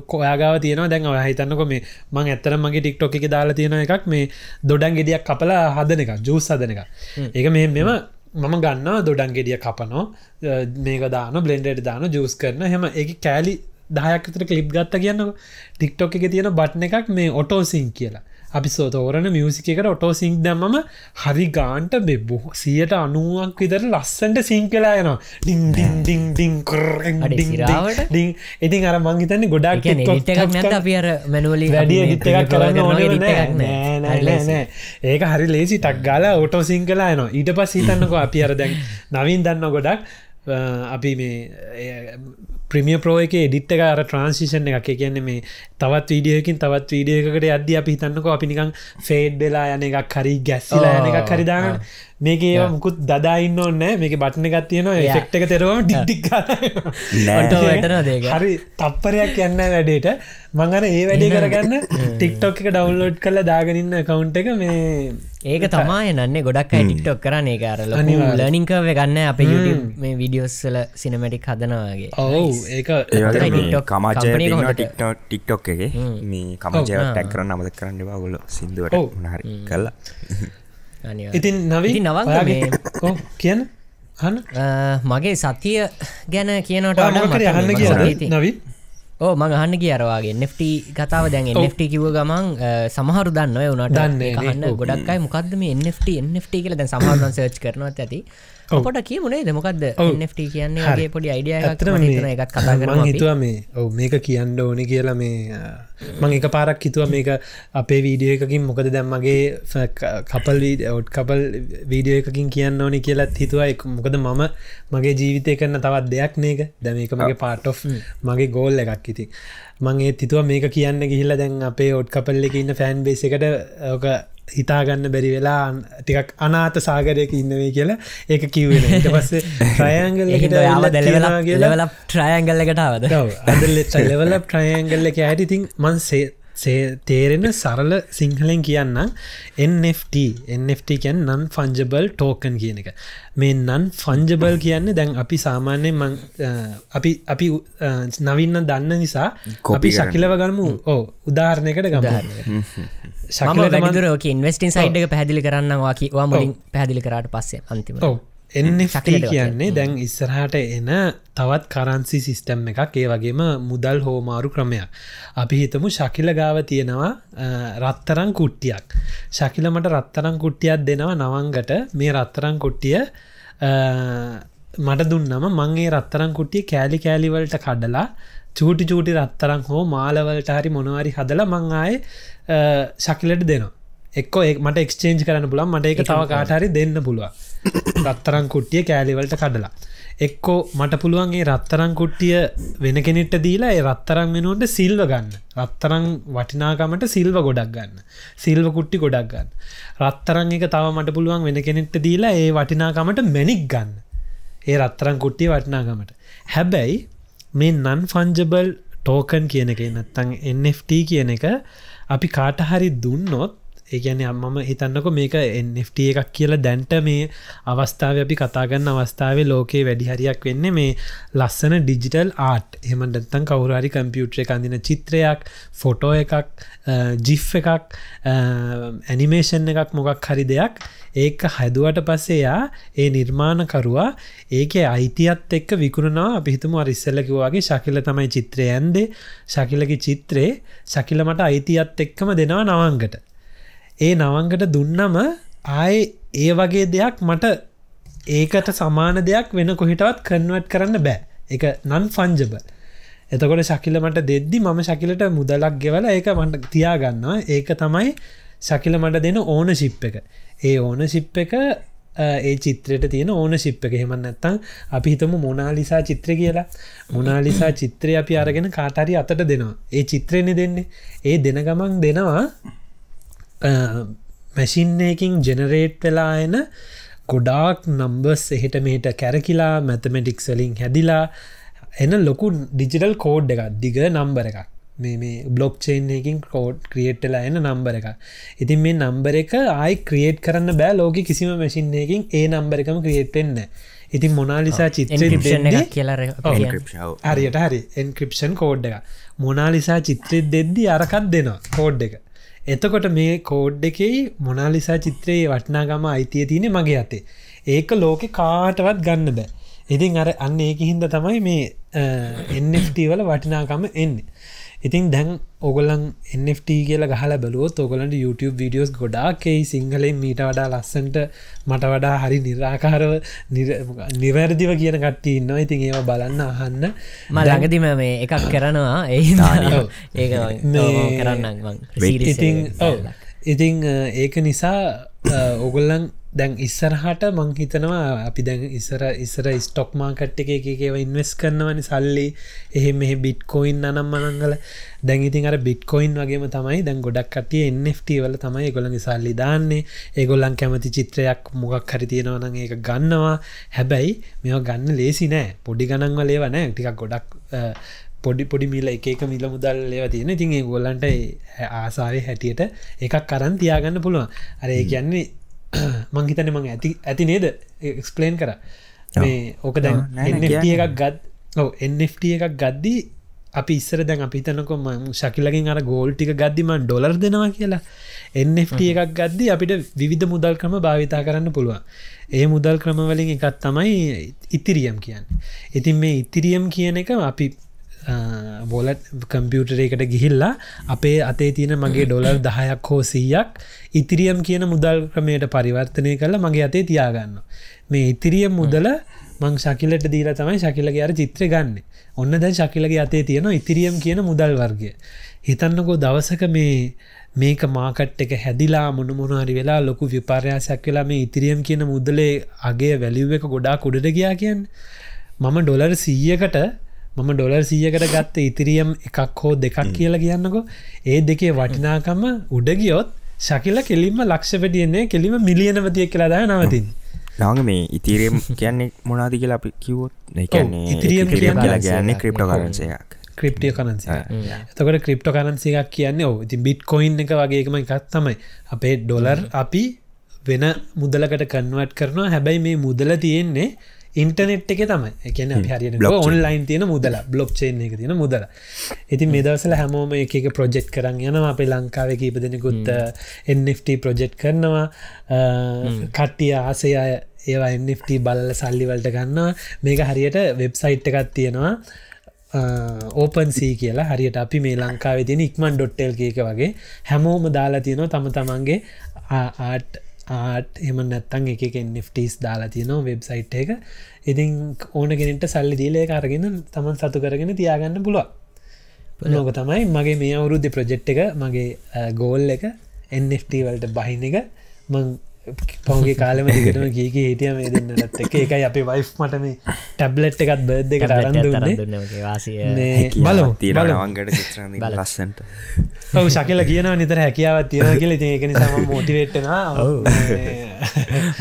කොයාගාව තියෙන දැන් ඔය හිතන්නක මේ මං ඇත්තර මගේ ටික්ටොක් එක දාලා තියෙන එකක් මේ දොඩන් ගෙඩියක් කපලා හදන එක ජූස් හදන එක ඒක මේ මෙම මම ගන්න දොඩන් ගෙඩිය කපනෝ මේක දාන බ්ලෙන්ඩට දාන ජූස් කරන හෙම එක කෑලි දහයක්තර කලිප් ගත්ත කියන්න ටික්ටොක් එක තියෙන බට්න එකක් මේ ඔටෝසිං කියලා අපි සෝතෝරන මියසික එකට ඔටෝ සිංක් දැම්මම හරි ගාන්ට බෙබ්බු සියට අනුවක් විතර ලස්සන්ට සිං කලා යනවා ඩිං ඉතින් අර මංහිතන්නේ ගොඩක් නිට එකක් නැත අපි අර මැනුවලි වැඩිය එකක් කරන්න ඒක හරි ලේසි ටක් ගාලා ඔටෝ සිං කලා යනවා. ඊට පස් හිතන්නක අපි අර දැන් නවින් දන්න ගොඩක්. අපි මේ ප්‍රමිය ප්‍රෝ එක ඩිට්ට අර ට්‍රන්සිෂන් එක කියන්නේ මේ තවත් වීඩියෝකින් තවත් වීඩියෝකට අද අපි හිතන්නක අපි නිකං ෆේඩ් වෙලා යන එකක් හරි ගැස්සිලා යන එකක් හරිදාගන්න මේක ඒ මුකුත් දදායින්න ඕන්න මේක බට්න එකක් තියෙන ෆෙක්ට එක තෙරවම දේක හරි තප්පරයක් යන්න වැඩේට. මංගන ඒ වැඩේ කරගන්න ටික්ටොක් එක ඩවන්ලෝඩ් කල දාගනින්න කවුන්් එක මේ ඒක තමයි නන්නේ ගොඩක් අයි ටික්ටොක් කරන එක අර ලනිංකව ගන්න අප මේ විඩියෝස්සල සිනමටික් හදනවාගේ ඔවු එක හොඳට. ටික්ටොක් ටික්ටොක් එක. මේ කමජය ඔව්. ටැක් කරන්න අමද කරන්න බවගොල සිින්දුවට. නහරි කල්ලා. ඉතින් නවී නවංග හන්න අ, මගේ සතිය ගැන කියනට තියෙන- නවී ඕ මඟ අහන්න කියරවාගේ නෙෆ්ට කතාව. දැන් නෙෆ්ට කිව ගමන් සමහරු දන්න ඔය උනට. හන්න ගොඩක්යි මොකක්ද මේ නෙෆ්ට නෙෆ්ට කියල සමහරන් සර්ච් කරනවත් ඇති පොට කියමුණේ දෙමකක්ද. නෙෆ්ට කියන්නේ පොඩි අයිඩිය එකත් කතා මං කරන හිතුවා මේ ඔව මේක කියන්න ඕනි කියලා මේ මං එක පාරක් හිතුව මේක අපේ වීඩියෝ එකකින් මොකද දැම්මගේ කපල් ඔට් කපල් වීඩියෝ එකකින් කියන්න ඕනි කියලත් හිතුවා. එක- මොකද මම මගේ ජීවිතය කරන්න තවත් දෙයක් නේක දැ මේක මගේ පාට ඔ් මගේ ගෝල් එකක් ඉති මං ඒ හිතුව මේක කියන්න ගිහිල්ල දැන් අපේ ඔට් කපල්ල එක ඉන්න ෆෑන් බේස එකට ඕක හිතාගන්න බැරි වෙලා ටිකක් අනාත සාගරයක ඉන්නවේ කියලා ඒක කිව්වෙන ඊට පස්සේ (laughs) තියෙනවා කියලා දෙලවල ට්‍රයන්ගල්ල එකටාවද අද ලෙවල ප්‍රයන්ගල්ල එක ඇයට ඉතින් මන් සේ තේරෙන සරල සිංහලෙන් කියන්න NFT NFT කියන් නන් ෆංජබල් ටෝකන් කියන එක. මේ නන් ෆංජබල් කියන්නේ දැන් අපි අ, අපි අපි නවින්න දන්න නිසා අපි. ශකිලව ගන්නමු ඕ උදාහරණයකට ගම මම ශකිලට වැඩිදුර ඕක ඉන්වස්ටින් සයිඩ් එක පැදිලි කරන්නවා කිවා මුලින් පැදිලි කරට පස්සේ අන්තිම කියන්නේ දැන් ඉස්සරහට එන තවත් කරන්සි සිිස්ටම් එකක්. ඒ වගේම මුදල් හෝමාරු ක්‍රමයක්. අපි හිතමු ශකිල ගාව තියෙනවා රත්තරං කුට්ටියක්. ශකිලමට රත්තරං කුට්ටියක් දෙනවා නවංගට. මේ රත්තරං කුට්ටිය මට දුන්නම මංගේ රත්තරං කුට්ටිය කෑලි කෑලිවලට කඩලා චූටි චූටි රත්තරං හෝ මාලවලට හරි මොනවාරි හදල මං ආය ශකිලට දෙනවා. එක්කෝ ඒ මට එක්ස්චේන්ජ් කරන්න පුළන් මට එක තව කාටහරි දෙන්න පුළුව රත්තරං කුට්ටිය කෑලිවලට කඩලා. එක්කෝ මට පුළුවන්ගේ රත්තරං කුට්ටිය වෙන කෙනෙට දීලා ඒ රත්තරං වෙනුවට සිල්ව ගන්න. රත්තරං වටිනාකමට සිල්ව ගොඩක් ගන්න. සිල්ව කුට්ටි ගොඩක් ගන්න. රත්තරං එක තව මට පුළුවන් වෙන කෙනෙක්ට දීලා ඒ වටිනාකමට මැනික් ගන්න. ඒ රත්තරං කුට්ටිය වටිනාකමට. හැබැයි මේ නන් ෆංජබල් ටෝකන් කියන එක නැත්තං NFT කියන එක අපි කාටහරි දුන්නොත් ඒගැන අම්මම හිතන්නක මේක NFT එකක් කියලා දැන්ට මේ අවස්ථාව අපි කතාගන්න අවස්ථාවේ ලෝකයේ වැඩිහරියක් වෙන්න මේ ලස්සන ඩිජිටල් ආට් එමටත්තන් කවුරරි කම්පියුට්‍ර එකන්දින චිත්‍රයක් ෆොටෝ එකක් ජිෆ් එකක් ඇනිමේෂන් එකක් මොකක් හරි දෙයක්. ඒක හැදුවට පස්සේ යා ඒ නිර්මාණකරවා ඒක අයිතියත් එක්ක විකුණනවා. අපිහිතුම අරිස්සල්ලකිවගේ ශකිල තමයි චිත්‍රය ඇන්දේ. ශකිලකි චිත්‍රේ ශකිල මට අයිතියත් එක්කම දෙනවා නවංගට. ඒ නවංගට දුන්නම ආය ඒ වගේ දෙයක් මට ඒකට සමාන දෙයක් වෙන කොහිටවත් කන්වට් කරන්න බෑ. එක නන් ෆංජබ එතකොට ශකිල මට දෙද්දි මම ශකිලට මුදලක් ගෙවල ඒක මට තියාගන්නවා. ඒක තමයි ශකිල මට දෙන ඕන ශිප් එක. ඒ ඕන ශිප් එක අ, ඒ චිත්‍රයට තියෙන ඕන ශිප් එක. හෙමන් නැත්තං අපි හිතම මොනාලිසා චිත්‍ර කියලා. මොනාලිසා චිත්‍රය අපි අරගෙන කාටරි අතට දෙනවා. ඒ චිත්‍රයනෙ දෙන්නේ. ඒ දෙන ගමන් දෙනවා. මැසින්නයකින් ජෙනරේට් වෙලා එන ගොඩාක් නම්බස් එහෙට මෙට කැරකිලා මැතමටික්සලින් හැදිලා එන ලොකු ඩිජිටල් කෝඩ් එකක් දිග නම්බර එකක්. මේ මේ බ්ලොක් චේන්යකින් කෝඩ් ක්‍රියේට්ලා එන නම්බර එක ඉතින් මේ නම්බර එක ආයි ක්‍රියේට් කරන්න බෑ ලෝක කිසිම මැසින්නයකින් ඒ නම්බර එකම ක්‍රියේට්ෙන්න ඉතින් මොනාලිසා චිත්‍ර එන්ක්‍රපෂන් එක කියලර හරියට හරි. එන්ක්‍රපෂන් කෝඩ් එක මොනාලිසා චිත්‍රෙත් දෙද්දි අරකත් දෙනවා කෝඩ් එක එතකොට මේ කෝඩ් එකෙයි මොනාලිසා චිත්‍රයේ වටනාගම අයිතිය තියෙන මගේ අතේ. ඒක ලෝකෙ කාටවත් ගන්න බෑ. ඉතින් අර අන්න ඒක හින්ද තමයි මේ එන්ට වල වටිනාකම එන්නේ. ඉතින් දැන් ඔගොලන් NFT කියල ගහල බලුවොත් ඔගලන්ට YouTube වීඩියෝස් ගොඩාක්කෙයි සිංහලෙන් මීට වඩා ලස්සන්ට මට වඩා හරි නිරාකාරව නිවැරදිව කියන කට්ටි ඉන්නවා. ඉතින් ඒවා බලන්න අහන්න. ම ළඟදිම මේ එකක් කරනවා. ඒ මේ- කරන්න ඉතින් ඔව්. ඉතින් අ, ඒක නිසා ඔගොල්ලන් දැන් ඉස්සරහට මං හිතනවා අපි දැන් ඉස්සර ඉස්සර ස්ටොක් මාකට් එක එකව ඉන්වස් කරනවනි සල්ලි. එහෙ මෙහ බිට්කොයින් අනම් මනංගල. දැන්ඉතින් අර බිට්කොයින් වගේම තමයි දැන් ගොඩක් කටිය NFT වල තමයි ගොලඟ සල්ලි දාන්නේ. ඒගොල්ලන් කැමති චිත්‍රයක් මොකක් හරි තියෙනවන ඒක ගන්නවා. හැබැයි මෙ ගන්න ලේසි නෑ. පොඩි ගණන්ව ලේවනෑ ටිකක් ගොඩක් පොඩි පොඩි මිල එක එක මිල මුදල් ලේව තියෙන ඉතින් ඒ ගොල්ලන්ට ආසාාවේ හැටියට එකක් කරන් තියාගන්න පුළුවන්. අර ඒ කියන්නේ (coughs) මංහිතන මං ඇති ඇති නේද? එක්ස්පලේන් කර. මේ ඕක දැන් NFT එකක් ගත් ඔව NFT එකක් ගද්දී අපි ඉස්සර දැන් අපි තනකො ම ශකිලකින් අර ගෝල්ටික ගද්දිම ඩොලර් දෙනවා කියලා. NFT එකක් ගද්දි අපිට විවිධ මුදල් ක්‍රම භාවිතා කරන්න පුළුවන්. ඒ මුදල් ක්‍රමවලින් එකත් තමයි ඉතිරියම් කියන්න. ඉතින් මේ ඉතිරියම් කියන එක අපි බෝලට් කම්පියුටරේකට ගිහිල්ලා අපේ අතේ තියෙන මගේ ඩොලර් දහයක් හෝ සීයක් ඉතිරියම් කියන මුදල් ක්‍රමයට පරිවර්තනය කරලා මගේ අතේ තියාගන්න මේ ඉතිරියම් මුදල මං ශකිලට දීලා තමයි ශකිලගේ අර චිත්‍ර ගන්න. ඔන්න දැන් ශකිලගේ අතේ තියෙන ඉතිරියම් කියන මුදල් වර්ගය. හිතන්නකෝ දවසක මේ මේක මාකට් එක හැදිලා මොනමොනහරි වෙලා ලොකු විපාර්යාසයක් වෙලා මේ ඉතිරියම් කියන මුදලේ අගේ වැලිව් එක ගොඩා කුඩට ගියා කියන්න. මම ඩොලර් සීයකට මම ඩොලර් සීයකට ගත්ත ඉතිරියම් එකක් හෝ දෙකක් කියලා කියන්නකෝ. ඒ දෙකේ වටිනාකම උඩගියොත් ශකිල කෙලින්ම ලක්ෂ වැඩියන්නේ කෙලිම මිලියනවතිය කියලා දා නවතින් නවග මේ ඉතිරියම් (laughs) කියන්නේ මොනාදි කියලා අපි කිව්වොත්? එකන්නේ ඉතිරියම් කියලා කියන්නේ ක්‍රිප්ට කරන්සයක් ක්‍රිප්ටිය කරන්සි එතකට ක්‍රිප්ට කරන්සියක් කියන්නේ ඕ ඉති බිට් කොයින් එක වගේකම එකත් තමයි. අපේ ඩොලර් අපි වෙන මුදලකට කන්වට් කරනවා. හැබැයි මේ මුදල තියෙන්නේ ඉන්ටනෙට් එක තමයි. එකන හරියට ඔන්ලයින් තියෙන මුදල බ්ලොක් චේන් එක තියෙන මුදල. ඉතින් මෙදවසල හැමෝම එක ප්‍රජෙක්් කරන්න යන අපේ ලංකාව කීප දෙනෙකුත් NFT ප්‍රජෙක්් කරනවා. කට්ටිය ආසය ඒවා NFT බල්ල සල්ලිවලට ගන්නවා. මේක හරියට වෙබ්සයිට් එකත් තියෙනවා. ඕපන්සී කියලා. හරියට අපි මේ ලංකාව තින ඉක්මන් ඩොට්ටෙල් එක වගේ. හැමෝම දාලා තියෙනවා තම තමන්ගේ ආට් ආට් එම නැත්තන් එක ෆ්ටස් දාලා තියනවා වෙබ්සයිට් එක. ඉතින් ඕන කෙනෙට සල්ලි දීලේ අරගෙන තමන් සතු කරගෙන තියාගන්න පුළුව ලෝක තමයි මගේ මේ අවුරුද්ධ ප්‍රජෙක්් එක මගේ ගෝල් එක NFT වලට බහින එක. මං පහුගේ කාලම දිගටම කියක හිටිය මේ දෙන්නත් එක එකයි අපේ වයිෆ් මටම ටැබ්ලෙට් එකත් බර්ධ එකට අරන්දුන්නේ බලු තිරවන්ගට ලස්සන්ට. ඔව ශකල කියන නිතර හැකියාවත් තියෙන කියල. ඒකන සම මෝටිවේට්න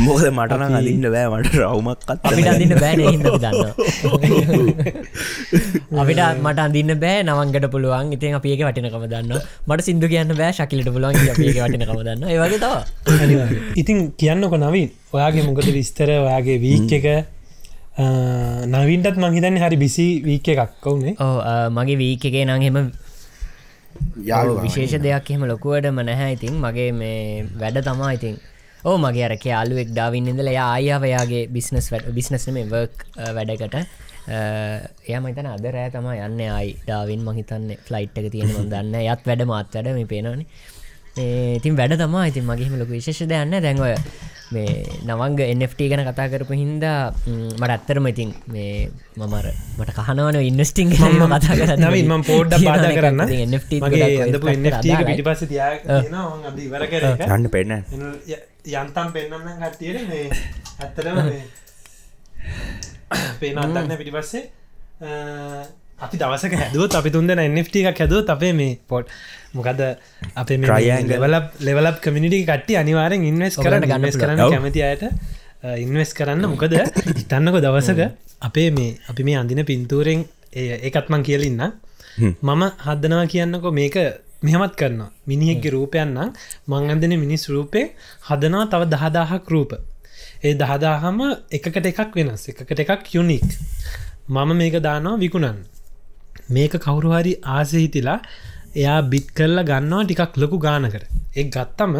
මෝද මටන අදින්න බෑ. මට රවමක්ත් අපිට අදින්න බෑ දන්න (laughs) අපිට මට අදින්න බෑ නවන්ගට පුළුවන්. ඉතින් අපඒක වටිනකම දන්න මට සිදු කියන්න බෑ ශකිලට පුළුවන් ඒක වටිනකම දන්න ඒවගේ තව ඉතින් කියන්නකො නවී ඔයාගේ මොකද විස්තර? ඔයාගේ වීක් එක? නවින්ටත් මහිතන්න හරි බිසි වීක එකක් කවුනේ ඕ මගේ වීක එකේ නං හෙම විශේෂ දෙයක් එහෙම ලොකුවටම නැහැ. ඉතින් මගේ මේ වැඩ තමා ඉතින්. ඕ මගේ අරක අලුවෙක් ඩාවින් ඉඳල ආයාවයාගේ බිස්නස් වැඩ බිස්නස්න මේ වර්ක් වැඩකට. එය මතන අද රෑ තම යන්න අයි ඩාවින් මහිතන්න ෆ්ලයිට් එක තියෙන දන්න යත් වැඩ මාත් වැඩ මේ පේනනි ඉතින් වැඩ තමා ඉතින් මගේම ලොක විශේෂ දෙයන්න දැන්වය මේ නවංග NFT ගැන කතා කරපු හින්දා මට ඇත්තරම ඉතින් මේ මමර මට කහනවන ඉන්නස්ටිං කතා කර නවින් ම පෝඩ්ඩ පාද කරන්න. පිටිපස යන්න පෙන්න යන්තම් පෙන්න්න ගත්තියට මේ. ඇත්තරම පේනන්තන්න පිටිපස්සේ. අපි දවසක හැදුවත් අපි තුන්දෙන NFT එකක් හැදුවත් අපේ මේ පොට් මොකද අපේ ලෙවල ලෙවලක් කමිනිටි කට්ටි අනිවාරෙන් ඉන්වස් කරන්න ගන්නස් කරන්න කැමති අයට ඉන්වස් කරන්න මොකද? ඉතන්නක දවසක අපේ මේ අපි මේ අඳින පින්තූරෙන් ඒකත්මං කියලින්න මම හදනවා කියන්නකො මේක මෙහමත් කරනවා. මිනිහෙක්ගේ රූපයන්නම් මං අදන මිනිස් රූපේ හදනවා තව දහදාහක් රූප. ඒ දහදාහම එකට එකක් වෙනස් එකට එකක් යුනික් මම මේක දානවා විකුණන් මේක කවුරුහරි ආසහිතිලා එයා බිත් කරලා ගන්නවා ටිකක් ලොකු ගානකට. එක් ගත්තම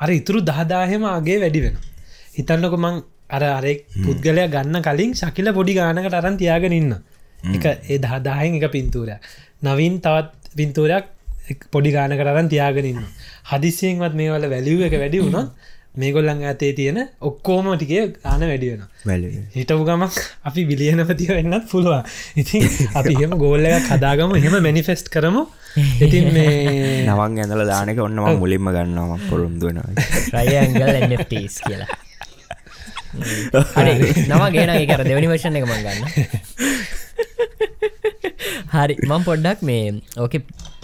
අර ඉතුරු දහදාහෙම අගේ වැඩි වෙන හිතන්නක මං අර අරෙක් පුද්ගලය ගන්න කලින් ශකිල පොඩි ගානකට අරන් තියාගෙන ඉන්න. එක ඒ දහදාහෙන් එක පින්තූරය නවින් තවත් පින්තූරයක් පොඩි ගානකට අරන් තියාගෙනන්න හදිසියෙන්වත් මේ වල වැලිව් එක වැඩි වුණොත් මේගොල්ලන් ඇතේ තියෙන ඔක්කෝම ටිකේ ගාන වැඩි වෙන හිටපු ගමක් අපි බිලියනපතිය වෙන්නත් පුළුවන්. ඉතින් අපි හෙම ගෝල්ල කදාගම හෙම මැනිෆෙස්ට් කරමු. ඉතින් මේ නවන් ඇඳල දානක ඔන්නම මුලින්ම ගන්නවා පොරුම්දුවන රයගල් කියලා. හරි නම ගෙන කර දෙවනි වර්ෂණ එක මංගන්න හරි මං පොඩ්ඩක් මේ ඕක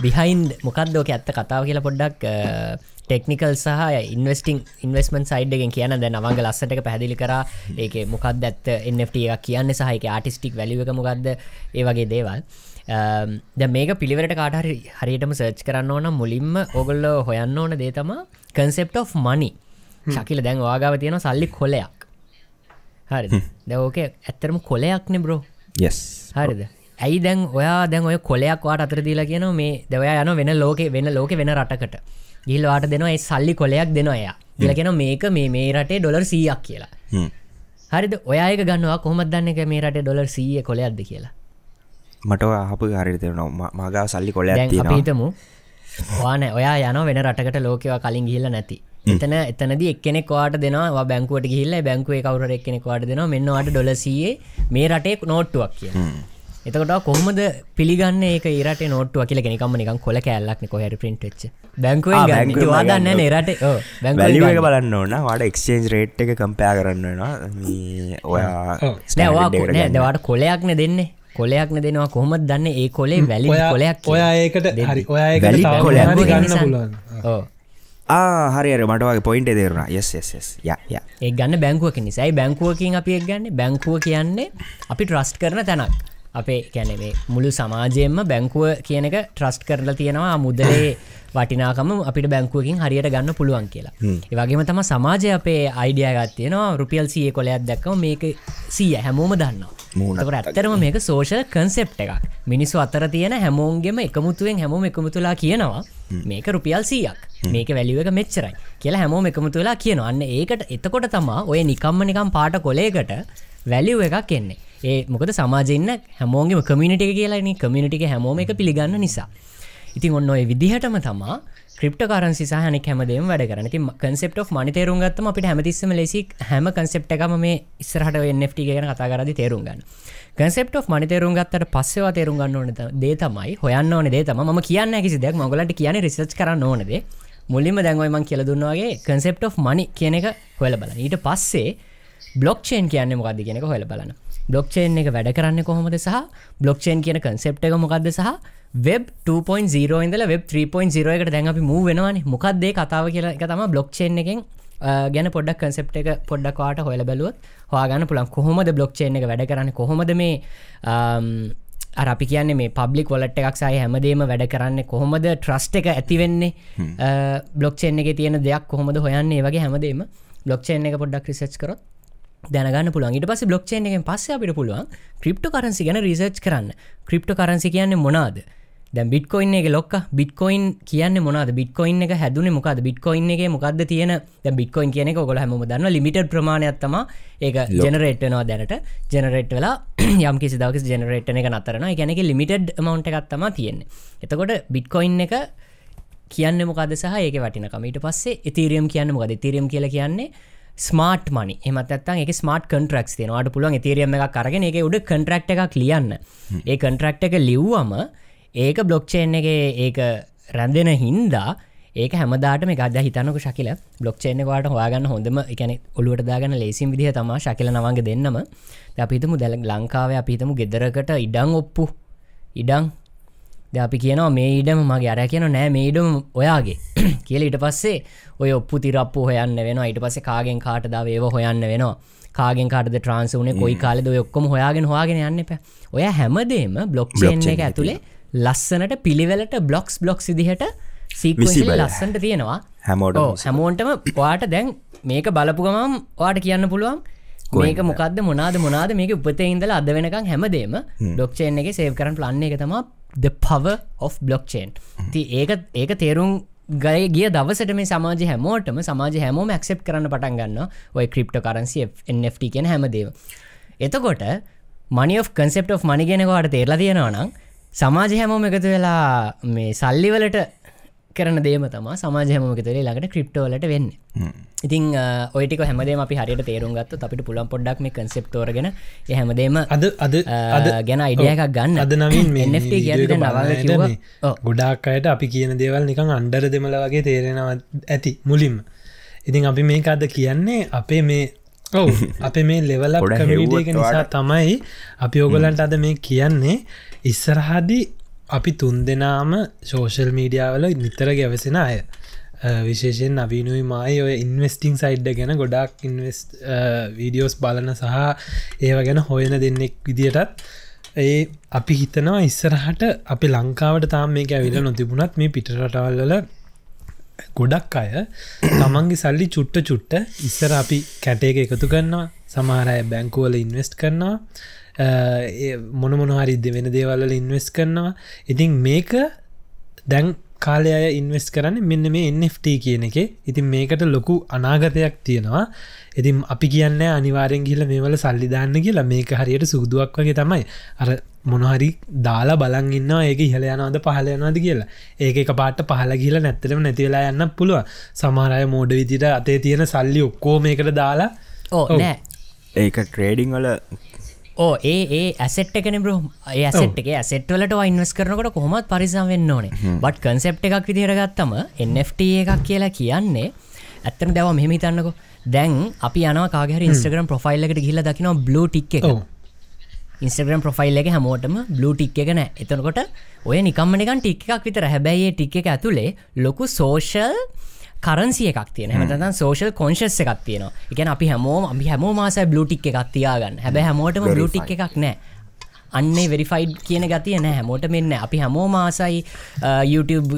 බිහයින්් මොකක්දෝක ඇත්ත කතාව කියලා පොඩ්ඩක් ටෙක්නිකල් සහ ඉන්වස්ටිං ඉන්වස්මන් සයිඩ්ගෙන් කියන දැ නවංග ලස්සට පැදිලි කර. ඒක මොකක්ද ඇත්ත එNFT එක කියන්න සහහික ආටිස්ටික් වැලිවක මොකක්ද? ඒ වගේ දේවල්. ද මේක පිළිවරට කාටහරි හරියටම සර්ච් කරන්න ඕන මුලින්ම ඔගොල්ල හොයන්න ඕන දේ තම කන්සෙප් of මනි ශකිල දැන් වාගාව තියෙන සල්ලි කොලයක්. හරි දැෝක ඇත්තරම කොලයක්නෙ බ්‍රෝ හරිද? ඇයි දැන් ඔයා දැන් ඔය කොලයක් වාට අතර දීලා කියන මේ දෙවයා යන වෙන ලෝක වෙන ලෝක වෙන රටකට ගිල්වාට දෙනවා සල්ලි කොලයක් දෙනවා එයා. දිලගෙන මේක මේ මේ රටේ ඩොලර් සීයක් කියලා. හරිද? ඔයායක ගන්නවා කොහොමත් දන්න එක මේ රටේ ඩොලර් සීය කොලයක්ද කියලා? මට අහපු හරිතෙනවා මගා සල්ලි කොල අපිතමු වාන ඔයා යන වෙන රටකට ලෝකවා කලින් ගිල්ල නැති. එතන එතනද එක්කෙනෙක් වාට දෙනවා බැංකුවට ගිල්ල බැංකුව කවර එක්කෙනෙක් වාට දෙනවා මෙන්නවාට ඩොලසියේ මේ රටේ නෝට්ටුවක් කිය එතකට කොහොමද පිළිගන්න ඒක ඒරට නොට්ටුව කියල? ගෙනකම නිකම් කොල කැල්ලක් කොහර පින්ට්ච බැංකුව වාදන්න නේරට එක බලන්න ඕන. වාට එක්ස්චේන්ජ් රේට් එක කම්පයා කරන්නවා ඔයා නෑවා දවාට කොලයක්න දෙන්නේ. කොලයක්න දෙනවා. කොහොමත් දන්න ඒ කොලේ වැලි කොලයක් ඔයා ඒකට හරි ඔයා වැලි කොලයක් ගන්න. පුළුවන්. හරිර මටවගේ පොයින්ට ය ඒ ගන්න බැංකුවක නිසයි බැංකුවකින් අපි එක් ගන්න බැංකුව කියන්නේ අපි ට්‍රස්ට් කරන තැනක් අපේ කැනෙවේ මුළු සමාජයෙන්ම බැංකුව කියන එක ට්‍රස්ට් කරලා තියෙනවා මුදලේ (coughs) වටිනාකම අපිට බැංකුවකින් හරියට ගන්න පුළුවන් කියලා. ඒවගේම තම සමාජය අපේ අයිඩිය ගත්තියනවා රුපියල් සිය කොලයක් දැක්කම මේක සීය හැමෝම දන්නවා. ඇත්තරම මේක සෝෂල් කන්සෙප් එකක්. මිනිස්සු අතර තියෙන හැමෝන්ගෙම එකමුතුවෙන් හැමෝම එකමුතුලා කියනවා මේක රුපියල් සීයක්. මේක වැලිුව එක මෙච්චරයි කියලා හැමෝම එකමුතු වෙලා කියනවා. අන්න ඒකට එතකොට තමා ඔය නිකම්ම නිකම් පාට කොලේකට වැලිුව එකක් එන්නේ ඒ මොකද සමාජන්න හැමෝගේම කමිනිට කියලාන කමිනිටික හැමෝම එක පිළිගන්න නිසා. ඉතින් ඔන්න ඔය විදිහටම තමා ක්‍රප්ට කරන්සි සහන කැමදේම වැඩ කරන ති කන්සෙප් මනි තේරුම් ගත්තම අපිට හැමතිස්සම ලෙසි හැම කන්සෙප් එකම මේ ඉස්සරහට ට ගැන කතා කරදි තේරුම් ගන්න. කන්සෙප් මනි තේරුම් ගත්තට පස්සවා තේරුම් ගන්න ඕන දේ තමයි හොයන්න ඕන දේ තම ම කියන්න කිසි දෙයක්. මගලට කියන රිසච් කරන්න ඕනද මුල්ලිම දැන්වයිමන් කියල දුන්නවාගේ කන්සෙප් මනි කියන එක හොල බලන ඊට පස්සේ බ්ලොක්්චේන් කියන්න මොකක්ද කියනක හොල බලන්න. බ්ලොක්්චේන් එක වැඩ කරන්න කොහොමද සහ බ්ලොක්්චේන් කියන කන්සෙප් එක මොකක්ද සහ? වෙබ් 2.0 ඉඳල වෙබ් 3.0 එකට දැන් අපි මූ වෙනවානේ. මොකක්දේ කතාව කියලා එක තම බ්ලොක්්චේන් එකෙන් ගැන පොඩක් කන්සෙප් එක පොඩ්ඩක්වාට හොල බැලුවත් හවාගන්න පුළන් කොහොමද බ්ලොක්්චේන් එක වැඩ කරන්න? කොහොමද මේ අපි කියන්නේ මේ පබ්ලික් වලට එකක් සය හැමදේම වැඩ කරන්න? කොහොමද ට්‍රස්ට එක ඇතිවෙන්නේ බ්ලොක්්චේන් එක තියෙන දෙයක් කොහොමද හොයන්නේ? වගේ හැමදේම බ්ලොක්්චේන් එක පොඩ්ඩක් රිසච් කරොත් දැනගන්න පුළන් ඉට පස බ්ලොක්්චේන් එකෙන් පස්ස අපිට පුළුවන් ක්‍රිප්ට කරන්සි ගැන රිසර්ච් කරන්න. ක්‍රිප්ට කරන්සි කියන්නේ මොනාද? දැ බිට්කොයින් එක ලොක් බිට්කොයින් කියන්න මොනද? බිට්කොයින් එක හැදුන මොකද බිට්කොයින් එක මොකක්ද තියෙන? බිට්කොයින් කියන ගොල හම දන්න ලිමිට ප්‍රමාණයක්ත්තම ඒක ජනරේට්නවා දැනට. ජනරේට් වෙලා (clears throat) යම් කිසි දවක ජනරේට්න එක නතරන ගැනෙක ලිමිටඩ් මවන්ට එකත්තම තියෙන්නේ. එතකොට බිට්කොයින් එක කියන්න මොකද සහ ඒක වටිනකම. ඊට පස්සේ ඉතිරියම් කියන්න මොකද තිරියම් කියල කියන්නේ ස්මාර්ට් මනි එමත්තත්තන් එක ස්මාර්ට් කන්ට්‍රක්ස් තියනවාට පුළුවන් තේරියම එක කරගෙන එක උඩ කන්ට්‍රක්් එකක් ලියන්න. ඒ කන්ට්‍රක්් එක ලිව්වම ඒක බ්ලොක්්චේන් එක ඒක රැන්දෙන හින්දා ඒක හැමදාට මේ ගද හිතනක ශකිල. බ්ලොක්්චේන වාට හවාගන්න හොඳම එකන ඔලුවට දාගන්න ලේසිම් විදිහ තම ශකිල නවගේ දෙන්නම. අපිතමු දැල ලංකාව අපිතමු ගෙදරකට ඉඩං ඔප්පු. ඉඩං ද අපි කියනවා මේ ඉඩම මගේ අර කියන නෑ මේ ඉඩම ඔයාගේ. (clears throat) කියල ඉට පස්සේ ඔය ඔප්පු තිරප්පු හොයන්න වෙන ඊට පස්සේ කාගෙන් කාටදාව ඒව හොයන්න වෙනවා. කාගෙන් කාටද ට්‍රන්ස් වනේ කොයි කාලෙද ඔක්කොම හොයාගෙන හවාගෙන යන්න එප. ඔය හැමදේම බ්ලොක්්චේන් එක ඇතුළේ ලස්සනට පිළිවෙලට බ්ලොක්ස් බ්ලොක් සිදිහට සීක්වසිල ලස්සන්ට තියෙනවා. හැමෝට හැමෝන්ටම වාට දැන් මේක බලපු ගමම් වාට කියන්න පුළුවන්. මේක මොකක්ද මොනාද මොනාද මේක උපතේ ඉඳලා අද වෙනකම් හැමදේම ඩොක්්චේන් එක සේව කරන ප්ලන්න එක තම the power of blockchain. ති ඒක ඒක තේරුම් ගය ගිය දවසට මේ සමාජ හැමෝටම සමාජ හැමෝම ඇක්සෙප් කරන්න පටන් ගන්න ඔය ක්‍රිප්ට කරන්සි NFT කියෙන හැමදේව එතකොට මනි of කන්සෙප් of මනිගෙනකොට තේරලා තියෙනවනම් සමාජ හැමෝම එකතු වෙලා මේ සල්ලිවලට කරන දේම තම සමාජහමකතරේ ළඟට ක්‍රිප්ටෝලට වෙන්න. ඉතින් ඔයිටික හැමදේ අපි හරියට තේරුම් ගත්ත අපිට පුළන් පොඩ්ඩක් මේ කන්සෙප්ටෝරගෙන හැමදේම අද අද අද ගැන අයිඩිය එකක් ගන්න. අද නවින්. ගොඩාක් අයට අපි කියන දේවල් නිකං අන්ඩර දෙමල වගේ තේරෙනවා ඇති මුලින්ම. ඉතින් අපි මේක අද කියන්නේ අපේ මේ ඔව. අප මේ ලෙවල නිසා තමයි අපි ඕගොලන්ට අද මේ කියන්නේ ඉස්සරහදි අපි තුන් දෙනාම සෝෂල් මීඩියාවල නිතර ගැවසෙන අය. අ, විශේෂයෙන් නවීනුයි මයි ඔය ඉන්වස්ටිං සයිඩ්ඩ ගැන ගොඩක් ඉන්වස් වීඩියෝස් බලන සහ ඒව ගැන හොයන දෙන්නෙක් විදිටත් ඒ අපි හිතනවා ඉස්සරහට අපි ලංකාවට තාම මේක ඇවිල නොතිබුණත් මේ පිටරටවල්ල ගොඩක් අය තමන්ගේ සල්ලි චුට්ට චුට්ට ඉස්සර අපි කැටේක එකතු කරන්නවා සමහරය බැංකුවල ඉන්වස්ට් කරනවා අ, ඒ මොන මොනහරිද වෙන දේවල්ල ඉන්වස් කරනවා. ඉතින් මේක දැන් කාලය ඉන්වස් කරන්න මෙන්න මේ NFT කියන එක. ඉතින් මේකට ලොකු අනාගතයක් තියෙනවා. ඉතින් අපි කියන්න අනිවාරෙන් කියල මේවල සල්ලිධන්න කියලා මේක හරියට සුදුවක් වගේ තමයි. අර මොනහරි දාලා බලන් ඉන්න ඒක ඉහල යනවද පහල යනවාද කියලා. ඒක එක පාට පහල කියල නැත්තරම නැතිවෙලා යන්න පුළුව සමහරය මෝඩ විදිට අතේ තියෙන සල්ලි ඔක්කෝ මේකට දාලා ඕ. නෑ. ඒක ට්‍රේඩිං වල ඕ ඒ ඒ ඇසෙට් එකන බ්‍රෝ. ඒ ඇසෙට් එක ඇසෙට්වලට ඉන්වස් කරනකට කොහොමත් පරිසම් වෙන්න ඕනේ. බට් කන්සෙප් එකක් විදිරගත්තම NFT එකක් කියලා කියන්නේ ඇත්තන දැව මෙහම හිතන්නකො. දැන් අපි යන කාගහර ඉස්ටග්‍රම් ප්‍රොෆයිල් එකට ගිල්ල දකින බ්ලෝ ටික් එක. ඔව්. ඉන්ස්ටග්‍රම් ප්‍රොෆයිල් එක හැමෝටම බ්ලූ ටික් එක නෑ. එතනකොට ඔය නිකම්මනිකන් ටික් එකක් විතර. හැබැයි ටික් එක ඇතුළේ ලොකු සෝෂල් කරන්සිය එකක් තියෙන හැමතන් සෝෂල් කොංශස් එකක් තියෙනවා. එකන අපි හැමෝම අපි හැමෝ මාසයි බ්ලුටික් එකක් තියාගන්න. හැබැ හැමෝටම බ්ලුටික් එකක් නෑ අන්නේ වෙරිෆයිඩ් කියන ගතිය නෑ හැමෝට මෙන්න අපි හැමෝ මාසයි YouTube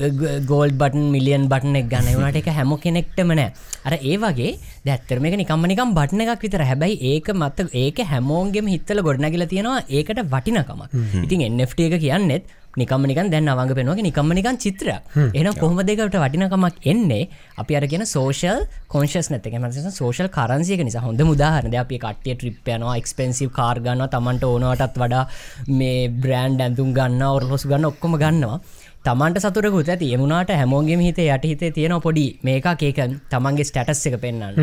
gold button million button එක් ගන්න. වනට එක හැම කෙනෙක්ටම නෑ අර ඒ වගේ දැත්තරම එක නිකම්මනිකම් බටන එකක් විතර හැබැයි ඒක මත ඒක හැමෝන්ගේම හිත්තල ගොඩනැගල තියෙනවා. ඒකට වටිනකමක්. ඉතින් එන්ට එක කියන්නෙත් නිකම්මනිකන් දැන් අවංග පෙනුවගේ නිකම්මනිකන් චිත්‍රයක්. එන කොහොම දෙකට වටිනකමක් එන්නේ? අපි අරගෙන සෝෂල් කොන්ශස් නැත මස සෝෂල් කරන්සියක නිසා හොඳ මුදාහරද අපි කටිය ට්‍රිප්යනවා එක්ස්පෙන්සිව් කාර් ගන්න තමන්ට ඕනවටත් වඩා මේ බ්‍රෑන්් ඇඳුම් ගන්න ඔරලොසු ගන්න ඔක්කොම ගන්නවා. තමන්ට සතුරකුත් ඇති. එමුණට හැමෝගේ හිත යට හිතේ තියෙන පොඩි මේක ඒක තමන්ගේ ස්ටටස් එක පෙන්න්න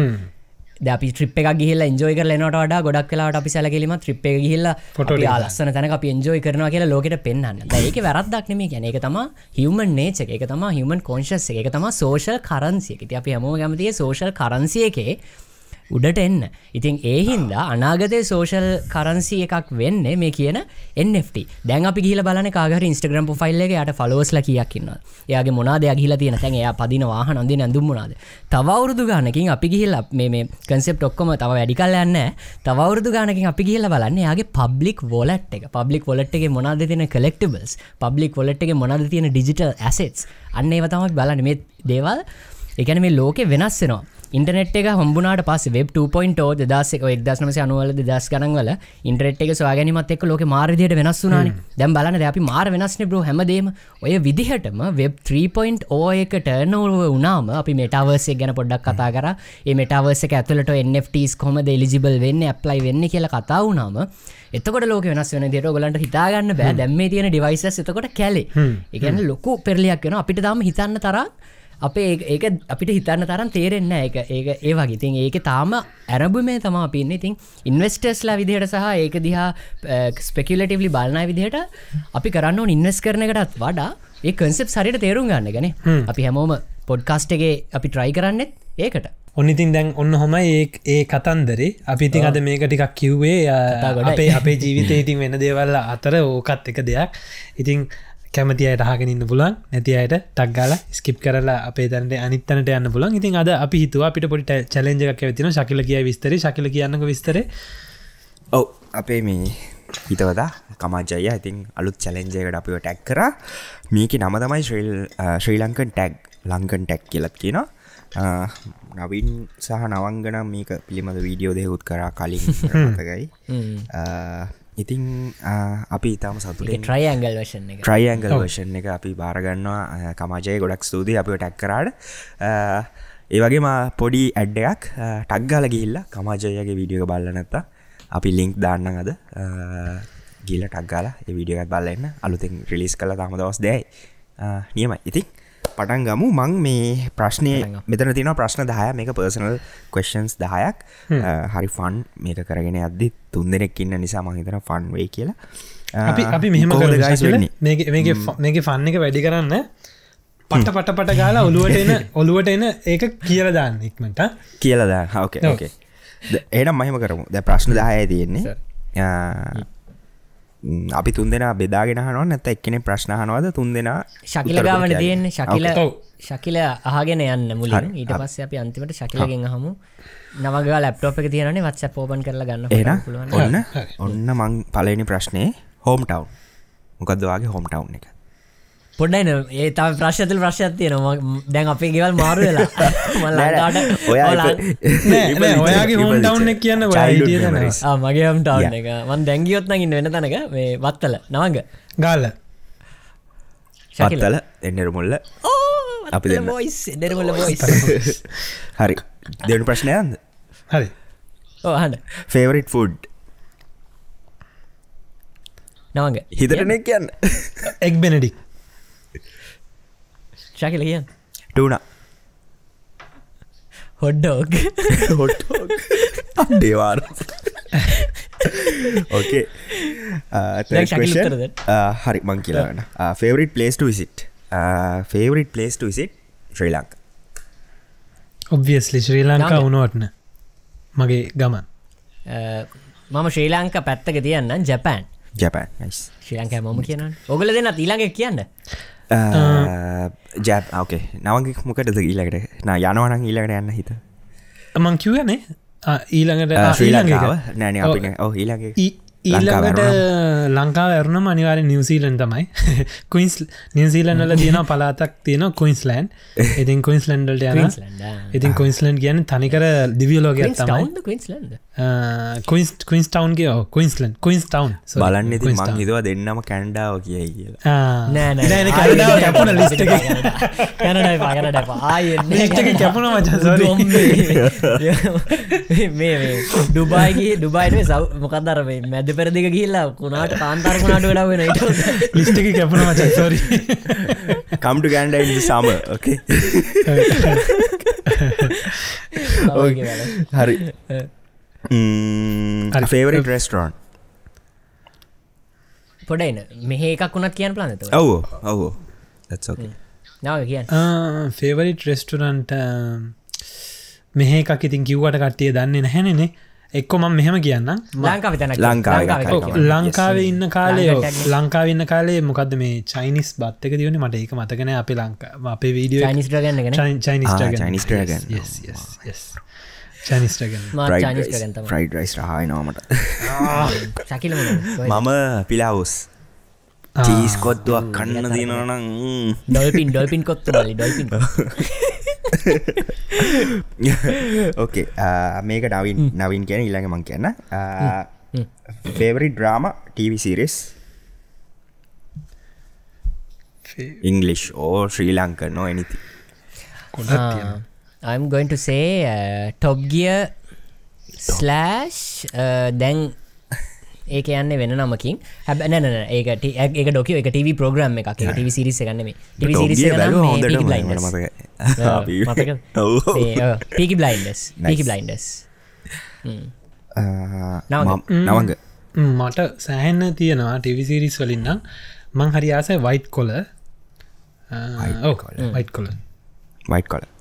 අපි ට්‍රිප් එක ගිහිල්ලා එන්ජෝයි කරලා එනවට වඩා ගොඩක් වෙලාට අපි සැලකිලිම ට්‍රිප් එක අපි ටික. ආලස්සන තැනක අපි එන්ජෝයි කරනවා කියලා ලෝකෙට පෙන්වන්න. දැන් ඒක නෙමෙයි කියන්නේ. ඒක තමයි human nature එක. තමයි human conscious එක. currency එක. ඉතින් අපි හැමෝම කැමතියි social currency එකේ උඩට එන්න. ඉතින් ඒ හින්දා අනාගතයේ social currency එකක් වෙන්නේ මේ කියන NFT. දැන් අපි ගිහිල්ලා බලන්නේ කාගහරි Instagram profile එකේ යාට followers ලා කීයක් ඉන්නවද? එයාගේ මොනවාද එයා ගිහිල්ලා තියෙන තැන් එයා පදින වාහන අඳින ඇඳුම් මොනවාද? තව අවුරුදු ගානකින් අපි ගිහිල්ලා මේ මේ concept ඔක්කොම තව වැඩි කල් යන්නේ නැහැ. තව අවුරුදු ගානකින් අපි ගිහිල්ලා බලන්නේ එයාගේ public wallet එක. public wallet එකේ මොනවද තියෙන collectibles? public wallet එකේ මොනවද තියෙන digital assets? අන්න ඒව තමයි බලන්නේ මේ දේවල් ඒ කියන්නේ මේ ලෝකෙ වෙනස් වෙනවා. ඉන්ටනෙට් එක හම්බුනාට පස් වෙබ් 2.0 දසක එක්දස්නමස අනුවල දස් කරන්වල ඉන්ටරෙට් එක ස්වාගැනීමත් එක් ලෝක මාර්දියට වෙනස් වුනාන දැම් බලන අපි මාර වෙනස්න බ්‍රෝ හැමදේම. ඔය විදිහටම වෙබ් 3.0 එක ටර්නෝව වනාම අපි මෙටවර්සය ගැන පොඩ්ඩක් කතා කර. මෙටවර්ස ඇතුලට NFTස් කොම එලිජිබල් වෙන්න ඇප්ලයි වෙන්න කියලා කතා වුනාම එතකොට ලෝක වෙනස් වෙන දිට ගලන්ට හිතාගන්න බෑ. දැම්මේ තියෙන ඩිවයිස එතකොට කැලේ. එකන ලොකු පෙරලියක් වෙන අපිට දම හිතන්න තරක් අපේ ඒ- ඒක අපිට හිතන්න තරම් තේරෙන්න එක ඒක ඒ වගේ. ඉතින් ඒක තාම ඇරබු මේ තම පින්න ඉතින් ඉන්වස්ටර්ස්ලා විදිහට සහ ඒක දිහා ස්පෙකලටවලි බලනය විදිහට අපි කරන්න ඕන ඉන්වස් කරනකටත් වඩා ඒ කන්සෙප් සරිට තේරුම් ගන්න ගැන අපි හැමෝම පොඩ්කාස්ටගේ අපි ට්‍රයි කරන්නෙත් ඒකට. ඔනිතින් දැන් ඔන්න හොම ඒ ඒ කතන්දරේ. අපි ඉතින් අද මේක ටිකක් කිව්වේ. අපේ අපේ ජීවිතය ඉතින් වෙන දේවල්ල අතර ඕකත් එක දෙයක්. ඉතින් කැමති අයට හගෙන ඉන්න පුලන් නැති අයට ටක්ගල ස්කිප් කරලා අපේ තැනට අනිත්තනට යන්න පුලන් ඉතින් අද අපි හිතුව අපිට පොඩි චලෙන්ජ එකක් ඇතින ශකිල කිය විස්තර. ශකිල කියන්නක විස්තර. ඔව්. අපේ මේ හිතවදා කමාජය ඉතින් අලුත් චලෙන්ජයකට අපිව ටැක් කර. මේක නම තමයි ශ්‍රීල් ශ්‍රී ලංකන් ටැග් ලංකන් ටැක් කියලත් කියන නවින් සහ නවංගන මේක පිළිමද වීඩියෝ දෙහුත් කරා කලින් (laughs) මතකයි ඉතින් ආ, අපි ඉතාම සතුට ට්‍රයි ඇංගල් වශන එක. ට්‍රයිඇංගල් වර්ෂන් එක අපි බාරගන්නවා කමාජය ගොඩක් ස්තුතියි අපිව ටැක් කරාට. ඒවගේම පොඩි ඇඩ්ඩයක් ටක්ගාල ගිල්ල කමාජයගේ වීඩියෝ බල්ල නැත්ත අපි ලිංක් දාන්න අද. ගිල ටක්ගාල විඩියගත් බල්ලන්න අලුතින් රිලිස් කළ තම දවස් දැයි නියමයි. ඉතින් පටන් ගමු. මං මේ ප්‍රශ්නය මෙතන තින ප්‍රශ්න දහය මේක පර්සනල් කවස්න්ස් දහයක්. හරි ෆන් මේක කරගෙන අද්දි තුන් දෙනෙක් ඉන්න නිසා මහිතන ෆන් වේ කියලා. අපි අපි මෙහෙම? මේක ෆන්න එක වැඩි කරන්න. පට පට පට ගාලා ඔළුවට එන (laughs) ඔළුවට එන ඒක කියල දාන්න ඉක්මට කියලද ඕකේ ඕකේ ඒනම් මහිම කරමු. ද ප්‍රශ්න දාය තියෙන්නේ අපි තුන් දෙෙන බෙදාගෙන හනුව නැත එක්කෙන ප්‍රශ්නහනවාද තුන් දෙෙන ශකිල ගාවන තියෙන්නේ. ශකිල. ශකිල අහගෙන යන්න මුලින්. ඊට පස්ස අපි අන්තිමට ශකිලගෙන් හමු නවග ලප්ටෝප එක තියෙනනේ වත්ස පෝපන් කරලා ගන්න එන පුළුවන්. ඔන්න. ඔන්න මං පලනි ප්‍රශ්නය හෝම් ටව් මොකදවාගේ හෝම් ටව් එක පොඩ්ඩයින ඒ තම ප්‍රශ්තල ප්‍රශ්ත් තියෙනවා. දැන් අපේ ගෙවල් මාරු වෙලා. (laughs) ඔයාගේ එක කියන්න මගේ හම් ටව් Yeah. එක. මන් දැංගියොත් නගින්න වෙන තැනක. මේ වත්තල නවග. ගාල පත්තල එන්නර මුල්ල අපි දෙරමල බොයිස් (laughs) හරි. දෙනු ප්‍රශ්නයන්ද හරි. ඕහන්න ෆේවරිට් ෆුඩ් නවග. හිතටන කියන්න. එක් බෙනඩික් ශකිල කියන්න ටන හොඩ්ඩෝක් හොට දේවාර ඕකේ. හරි මං කියලාන්න favourite place visit favourite place visit Sri Lanka obviously Sri Lanka. උනුවටන මගේ ගමන් මම ශ්‍රී ලංක පැත්තක තියන්න ජැපෑන් ජැපන් නයිස් ශ්‍රී ලංකෑ මම කියන්න ඔගල දෙන්න ඊළඟ කියන්න ජැප් ඕකේ නවගේ මොකටද ඊලකට නා යනවනං ඊලකට යන්න හිත මං කිවනේ ඊළඟට ආ, ශ්‍රී ඊළඟ එක. ලංකාව නෑන ඊලගේ ඊළඟට ලංකාව ඇරුණම අනිවාර නිවසීලන් තමයි කුයින්ස් නිවසීලන් වල තියෙන පලාතක් තියෙන කුයින්ස්ලෑන්් ඉතින් කුයින්ස්ලන්ඩල්ට යන Queensland, ඉතින් කුයින්ස්ලන්් කියන තනිකර දිවියලෝගයක් තමයි ටවන්ද කවින්ස්ලන්ද කුයින්ස් කුයින්ස් ටවන් කිය කුයින්ස්ලන් කුයින්ස් ටවන් බලන්න ඉති මං හිතුව දෙන්නම කැන්ඩාව කියයි කියලා. නෑ කැනඩාව කැපුණ ලිස්ට එක. කැනඩයි පාගනට පායෙන්නේ ලිස්ට එක කැපුණ මච මේ ඩුබයිගේ ඩුබයිට සව් මොකක්දර මේ මැද පෙරදික කියල්ලා කුණාට කාන්තර්කුණට වෙලා වෙන ට ලිස්ට එක කැපුණ මච සොරි කම්ට ගන්ඩ සාම ඕකේ හරි (laughs) හරි. ෆේවරිට රෙස්ටරෝන් පොඩයින. මෙහ එකක් වුණත් කියන්න ප්ලානත ඔවෝ ඔවෝ නාව කියන්න. ෆේවරිට් රෙස්ටරන්ට මෙහ එකක් ඉතින් කිව්වට කට්ටිය දන්නේ නැහැනේ එක්කො මම මෙහෙම කියන්න ලංකාව තැන ලංකාවේ. ලංකාවේ ඉන්න කාලේ යන්න. ලංකාවන්න කාලේ මොකක්ද මේ චයිනිස් බත්තක දියන? මට ඒක මතකන අපේ ලංකා අපේ වීඩියෝ චනිස්ට්‍රගන්න ගෙන Ah, ෆ්‍රයිඩ් රයිස් රහයි නොමට මම පිලාවස් චීස් කොත්තුවක් කන්න දිනවනං ඩොල්පින් ඩොල්පින් කොත්තු ඩොල්පින් ඕකේ (laughs) මේක නවින් නවින් කියන ඉල්ළඟ මං කියන්න. Favourite drama ටව series English or Sri Lanka no anything I'm going to say uh, Top Gear slash uh, දැන් ඒක යන්න වෙන නමකින්. හැබ නැන ඒක ට- ඒක ඩොක එක ටව ප්‍රෝග්‍රම් එක එක ටව සිරිස ගන්නම ටව සිරිස පීකි බ්ලයින්ඩස් පීකි බ්ලයින්ඩස් නවග. මට සෑහන්න තියෙනවා ටිවිසිරිස් වලින්නම් මං හරි ආසයි වයිට් කොල වයිට් කොල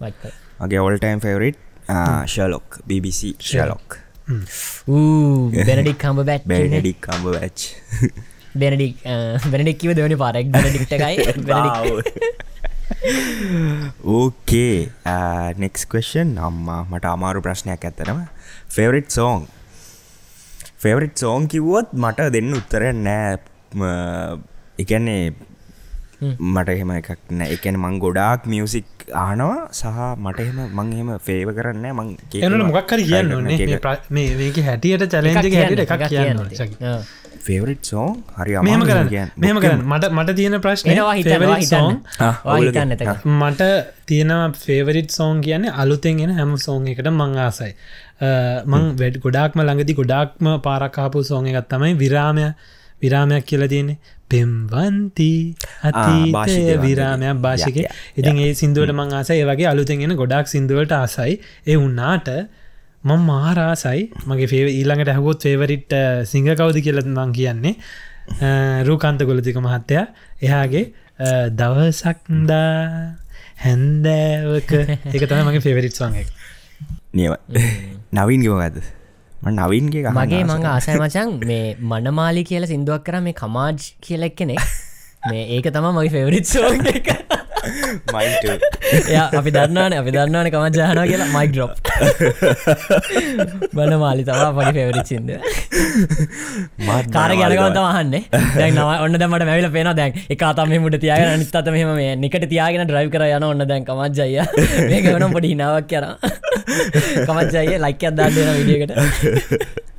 වයිට කොල මගේ all time favourite Sherlock BBC Sherlock Benedict Cumberbatch Benedict Cumberbatch Benedict Benedict කිව දෙවනි පාරක් බැනඩික්ටකයි ඕකේ නෙක්ස් කවෂන් අම්මා මට අමාරු ප්‍රශ්නයක් ඇත්තරම ෆෙවරිට් සෝං ෆෙවරිට් සෝං කිව්වොත් මට දෙන්න උත්තර නෑ. එකන්නේ මට එහෙම එකක් නෑ. එකන මං ගොඩාක් මියසික් ආනවා. සහ මට එහෙම මං එහෙම ෆේව කරන්න මං එනට මොක්කර කියන්න ඕනේ. මේ ප්‍ර- මේ මේක හැටියට චලෙන්ජ හැට එකක් කියන්න ඕනේ. ෆෙවරිට් සෝං හරි මෙහම අමාරු කරන්න කියන්න. මෙහම කරන්න. මට මට තියෙන ප්‍රශ්න එනවා හිතනවා හිතන්න. මට තියෙනවා ෆේවරිට් සෝන් කියන්නේ අලුතෙන් එෙන හැම සෝන් එකට මං ආසයි. මං වැඩ ගොඩාක්ම ළඟදි ගොඩාක්ම පාරකාපු සෝන් එකත් තමයි විරාමය. විරාමයක් කියල තියන්නේ පෙම්වන්ති අතීතය වගේ. විරාමයක් භාෂික Yeah, yeah, ඉතින් ඒ සිින්දුවට මං ආසයි ඒ වගේ අලුතෙන් එෙන ගොඩක් සිින්දුවට ආසයි. ඒ උන්නාට මං මාරාසයි මගේ ෆේ ඊළඟට හැහොත් ෆේවරිට් සිංහ කවුද කියලත් මං කියන්නේ. රූකාන්ත ගොලතික මහත්තයා. එයාගේ දවසක්දා හැන්දෑවක. එක තම මගේ ෆෙවරිට් එක. නියම නවින් ගමගත නවින්ගේ මගේ මං ආසය මචන් මේ මනමාලි කියල සිින්දුවක් කර මේ කමාජ් කියලෙක් කෙනෙක් (laughs) මේ ඒක තම මගේ ෆෙවරිත් සෝ එක (laughs) (laughs) එයා අපි දන්නන අපි දන්නවන කමත් ජහනා කියලා මයික් ඩ්‍රොප් බන මාලි තවා පඩි ෆෙවරි සිින්ද කාර ගැලකවත වහන්නේ දැන් ඔන්න දැමට මැවිල පේන දැන්. එක අතම මුට තියාගෙන නිත් අතම මෙම මේ නිකට තියාගෙන ඩ්‍රයිව් කර යන ඔන්න දැන්. කමත්ජය මේක වන පොඩි හිනාවක් කර කමත්ජය ලයික අදදාන්න දෙන විඩියකට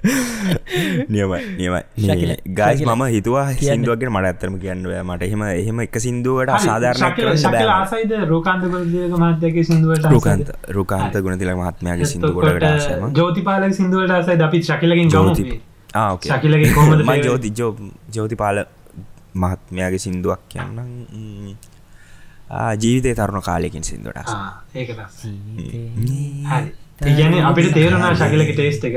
(laughs) නියමයි නියමයි. ශකිල, ගයිස් ශකිල. මම හිතුවා කියන්න. සිින්දුවගෙන මට ඇත්තරම කියන්නව මට එහෙම එහෙම එක සිින්දුවට අසාධාරණ රෝකාන්ත ගොල්දක මහත්යක සිින්දුවට රුකාන්ත රුකාන්ත ගුණතිල මහත්මයාගේ සිින්දුගොඩට ආශයම ජෝතිපාලක සිින්දුවට ආසයි අපි ශකිලකින් ජෝති ශකිලගේ කොහොමද ම favourite? ජෝති ජෝ ජෝතිපාල මහත්මයාගේ සිින්දුවක් කියන්නම්. ජීවිතය තරුණ කාලයකින් සිින්දුවට ඒක ඒගැන අපිට තේරුණා ශකිලක ටේස්ට එක.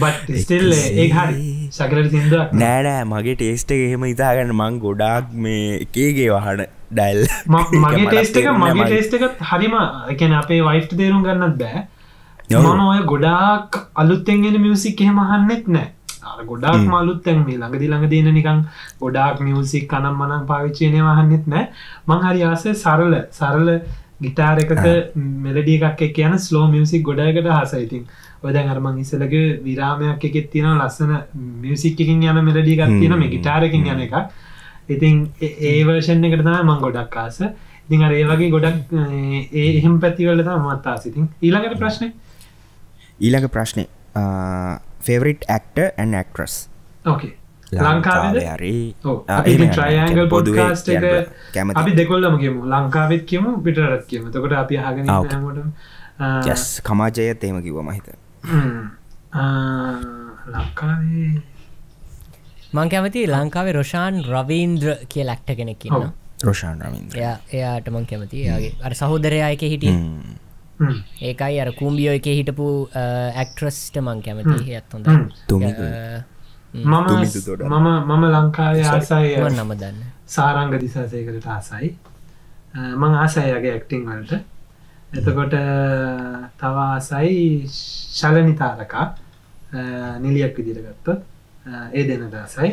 බට ස්ටෙල් ඒ හරි. ශකලට සිින්දුවක් නෑනෑ මගේ ටේස්ට එක එහෙම ඉතාගන්න මං ගොඩාක් මේ එකේගේ වහන ඩැල් මගේ ටේස්ට එක මගේ ටේස්ට එකත් හරිම එකන අපේ වයිෆ් තේරුම් ගන්නත් බෑ. මම ඔය ගොඩාක් අලුත්තෙන්ගෙන මියසික් එහෙම අහන්නෙත් නෑ. ගොඩාක් මලුත්තැන් මේ ළඟදි ළඟ දන නිකං ගොඩාක් මියසික් කනම් මනක් පාවිච්චයනය වහන්නෙත් නෑ. මං හරි ආසේ සරල සරල ගිටාර එකක මෙලඩිය එකක් එක් කියන ස්ලෝ මියසික් ගොඩයකට හසයිතින් ඔදැන් අරමං ඉසලගේ විරාමයක් එකෙත් තියෙන ලස්සන මියසික්කින් යන මෙලඩිය එකක් තියෙන මේ ගිටාරකින් යන එකක්. ඉතින් ඒ- ඒ වර්ෂන් එකට තම මං ගොඩක් ආස. ඉතින් අර ඒ වගේ ගොඩක් ඒ එහෙම පැතිවලට මත්තා සිතින් ඊළඟට ප්‍රශ්නය ඊළඟ ප්‍රශ්නය favourite actor and actress okay එක කැමති. අපි දෙකොල්ලම කියමු. ලංකාවෙත් කියමු පිටරත් කියම. තකොට අපි හගෙන. හමට ජස් කමාජයත් ඒම කිව මහිත. ලංකාවේ මං කැමති ලංකාවේ රොෂාන් රවීන්ද්‍ර කිය ලක්ට කෙනෙක්. ඉන්න රෝෂාන් රමින්ද එයා එයාට මං කැමති යාගේ අර සහෝදරයායක හිටිය. හ්ම්. ඒකයි අර කූම්බියෝ එක හිටපු ඇක්ට්‍රස්ට මං කැමති ඇත් හොඳ තුමිදුල්. මම. මම මම ලංකාවේ ආසයි නම දන්න. සාරංග දිසාසයකට ආසයි. මං ආසයගේ ඇක්ටිං වලට. එතකොට තව ආසයි ශලනිතාරකා නිලියක් විදිරගත්තොත් ඒ දෙනට ආසයි.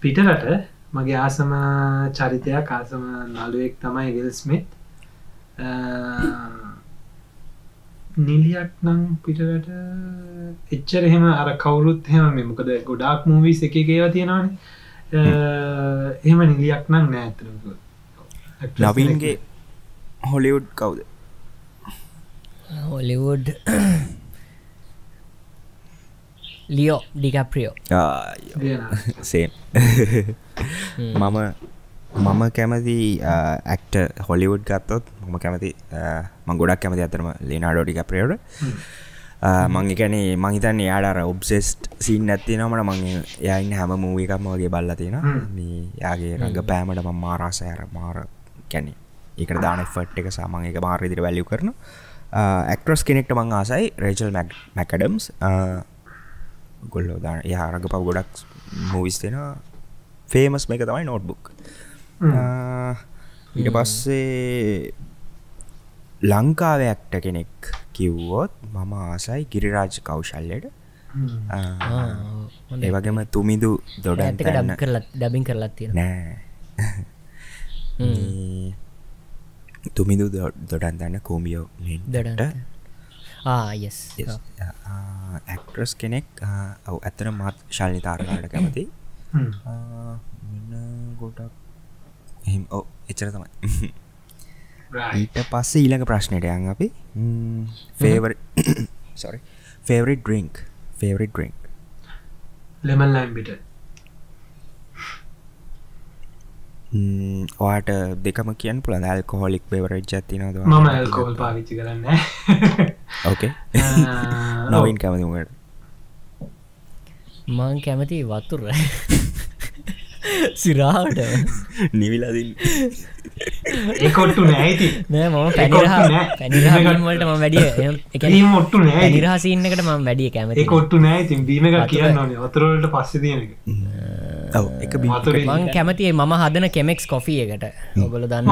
පිටරට මගේ ආසම චරිතයක් ආසම නළුවෙක් තමයි විල්ස්මිත් නිලියක් නම් පිටරට එච්චර එහෙම අර කවුරුත් හෙම මේ මොකද ගොඩාක් මූවිස් එක ඒව තියෙනවාන. එහෙම නිලියක් නම් නෑතර නවීන්ගේ හොලිවුඩ් කවුද? හොලිවුඩ් ලියෝ ඩිකප්‍රියෝ සේ මම මම කැමති ඇක්ට හොලිවුඩ් ගත්තොත් මම කැමති මං ගොඩක් කැමති අතරම ලේනාඩෝඩික ප්‍රේවට මං එකනේ මහිතන්න යාඩර ඔබ්සෙස්ට් සින් ඇත්ති නමට මං යයින්න හැම මූවිකම වගේ බල්ල තියෙන මේ යාගේ රඟ පෑමට ම මාරසයර මාර කැනෙ ඒක දාන ෆට් එක සාමන් එක මාර්විදිර වැලිය කරන ඇක්ට්‍රස් කෙනෙක්ට මං ආසයි රේචල් මැකඩම්ස් ගොල්ලෝ දාන යාරඟ පව ගොඩක් මූවිස් දෙෙන ෆේමස් මේක තමයි නෝට්බුක් ඊට පස්සේ ලංකාවයක්ට කෙනෙක් කිව්වොත් මම ආසයි ගිරිරාජ කෞශල්ලයට ඒවගේම තුමිදු දොඩන් ඇතක ඩම් කරලත් ඩබින් කරලත් නෑ. තුමිදු දොඩන් දන්න කෝමියෝ දොඩන්ට ආයස් ඇක්ට්‍රස් කෙනෙක් ඔව ඇතන මත් ශල්නිතාරකාට කැමති. ගොඩක් එහෙම. ඕ එච්චර තමයි. ඊට පස්සේ ඊළඟ ප්‍රශ්නයට යන් අපි. Favour sorry favourite drink favourite drink lemon lime පිට වාට දෙකම කියන් පුළ ඇල් කොහොලික් බෙවරජ් ඇතිනද මම ඇල්කෝල් පාවිච්චි කරන්න ඕකේ නවින් කැමතිමට මං කැමති වතුර (laughs) සිරාවට. නිවිලදින් ඒකොට්ටු නෑති නෑ මම. පැනිරහවලට ම වැඩිය ඒම ඔට්ටු නෑ පැනිරහසින්නකට ම වැඩිය (laughs) කැමති ඒ කොට්ටු නෑ තින් බීම එක කියන්න ඕනේ. වතුරවලට පස්ස තියෙන එක ඔව එක බි මං කැමති මම හදන කෙමෙක්ස් කොෆිය එකට. ඔගොල දන්න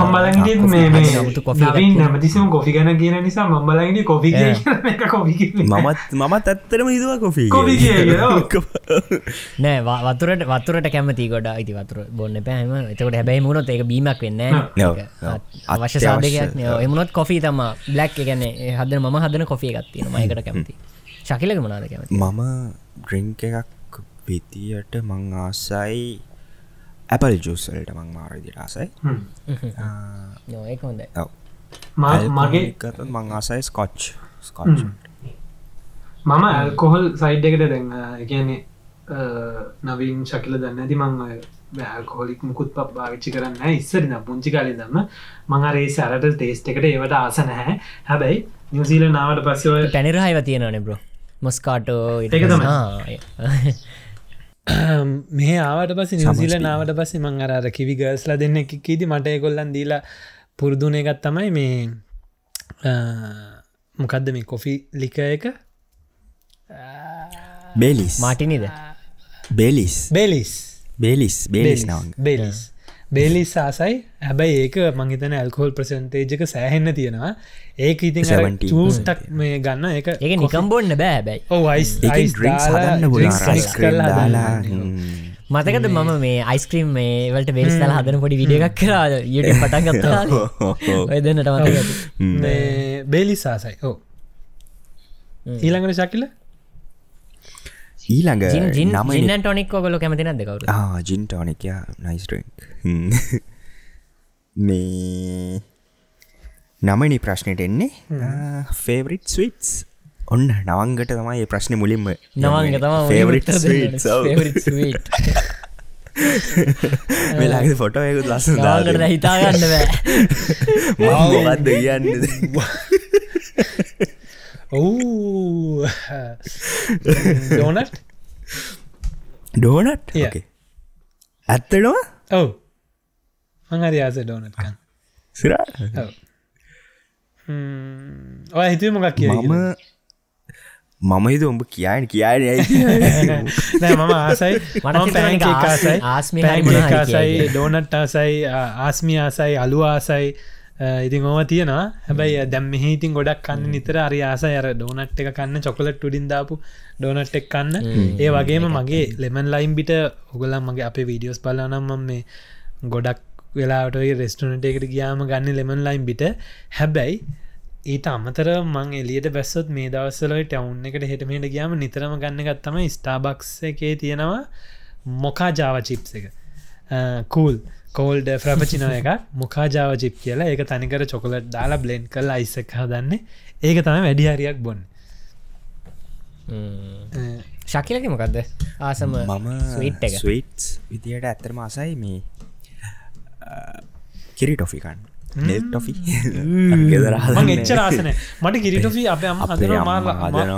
නැමතිසම කොෆි ගැන කියන නිසා මම්බලගේ කොෆි මමත් මමත් ඇත්තරම හිතුව කොෆී නෑ වතුරට වතුරට කැමති ගොඩ ඉති වතුර බොන්න පෑම එතකට හැබැයි මුණොත් ඒක බීමක් වෙන්න. අවශ්‍ය සාධකයක් එමුණොත් කොෆී තම බ්ලක් එකන හද ම හදන කොෆිය ගත්තින මයකට කැමති ශකිලක මනාද කැමති? මම ඩ්‍රිංක එකක් විතියට මං ආසයි. ඇපල් ජුසල්ට මං මාරදි ආසයි. (laughs) ඒක හොඳ ඔව්. මගේ මං ආසයි ස්කොච් ස්කොච් මම ඇල්කොහොල් සයිඩ් එකට දැන් එකන්නේ නවින් ශකිල දන්න ඇති මං බෑල්කොහොලික් මුකුත් ප භාවිච්චි කරන්න ඉස්සරින පුංචි කාලි දන්න මංරේ සැරට තේස්ට එකට ඒවට ආස නැහැ. හැබැයි නිවසීල නාවට පස්සව පැනිරහයිව තියෙනනේ බ්‍රෝ මොස්කාටෝ ඒක (laughs) මේ ආවට පස නිවසිල නාවට පස්සේ මං අර කිවි ගර්ස්ල දෙන්න කීති මට එකොල්ලන් දීලා පුරුදුන එකත් තමයි මේ මොකක්ද මේ කොෆි ලික එක? බේලිස් මාටිනිද බේලිස් බේලිස් බේලිස් බේලිස් බේලිස් බේලිස් ආසයි. හැබැයි ඒක මංහිතන ඇල්කෝල් ප්‍රසන්තේජක සෑහෙන්න තියෙනවා ඒක ඉතින් 70. චූටක් මේ ගන්න. එක ඒක නිකම් බොන්න බෑ බැයි ඕ අයිස් ඩ්‍රික් සදන්න පුල දාලා මතකද මම මේ අයිස්ක්‍රීම් මේ වලට බේස් තල හදන පොඩි විඩිය එකක් කරා? (laughs) යට පටන් ගත්තා. ඔයදන්නට මතක බේලිස් ආසයි ඕ ඊළඟට ශකිල? ඊළඟ නම ටොනික් ඔගොල කැමතින දෙකවරු ජින්ටෝනිකය නයිස්ටක් මේ නමනි ප්‍රශ්නයට එන්නේ. ෆේවරිට් ස්විටස් ඔන්න නවංගට තමයි ඒ ප්‍රශ්න මුලින්ම නවංග ෆේවරිට් තම වෙලාගේ ෆොටෝයකුත් ලස්ස ට හිතාගන්න (laughs) මොකක්ද කියන්න? (laughs) ඔව් ඩෝනට් ඩෝනට්. ඇත්තනවා ඔව්. ආස ඩෝනට්කන් සිර ඔය හිතුව මොකක් කිය මම මම හිත උඹ කියන්න කියන්න ඇයි නෑ මම ආසයි. හිතෙනවා පැන්කේක් ආස්මි- ආසයි. ඩෝනට් ආසයි ආස්මි ආසයි අලු ආසයි. ඉතින් ඕම තියෙනවා. හැබැයි දැම් මෙහි ඉතින් ගොඩක් කන්න නිතර අරි ආසයි. අර ඩෝනට් එක කන්න චොකලට ටුඩින් දාපු ඩෝනට් එක් කන්න. ඒ වගේම මගේ ලෙමන් ලයිම් බිට ඔගලම් මගේ අපේ වීඩියෝස් බලනම් මම මේ ගොඩක් වෙලාට රෙස්ටනට එකට ගියාම ගන්න ලෙමන් ලයිම් බිට හැබැයි ඊට අමතර මං එලියට බැස්සොත් මේ දවස්සලයි ටවුන් එකට හෙටමට ගියාම නිතරම ගන්න ගත්තම ස්ටාබක්ස් එකේ තියෙනවා මොකා ජාව චිප්ස එක. කූල් කෝල්ඩ ෆ්‍රපචිනව එක මොකා ජාව චිප් කියලා. ඒක තනිකර චොකලට් දාලා බ්ලෙන්් කල් අයිසක් හදන්නේ. ඒක තමයි වැඩිහරියක් බොන්න. ශකිලක මොකක්ද ආසම මම ස්වීට් විදියට ඇත්තරම අසයි මේ කිරි ටොෆිකන් නෙල් ටොෆි. මං එච්චර ආසන. මට කිරිටොෆි අප අම හදනවා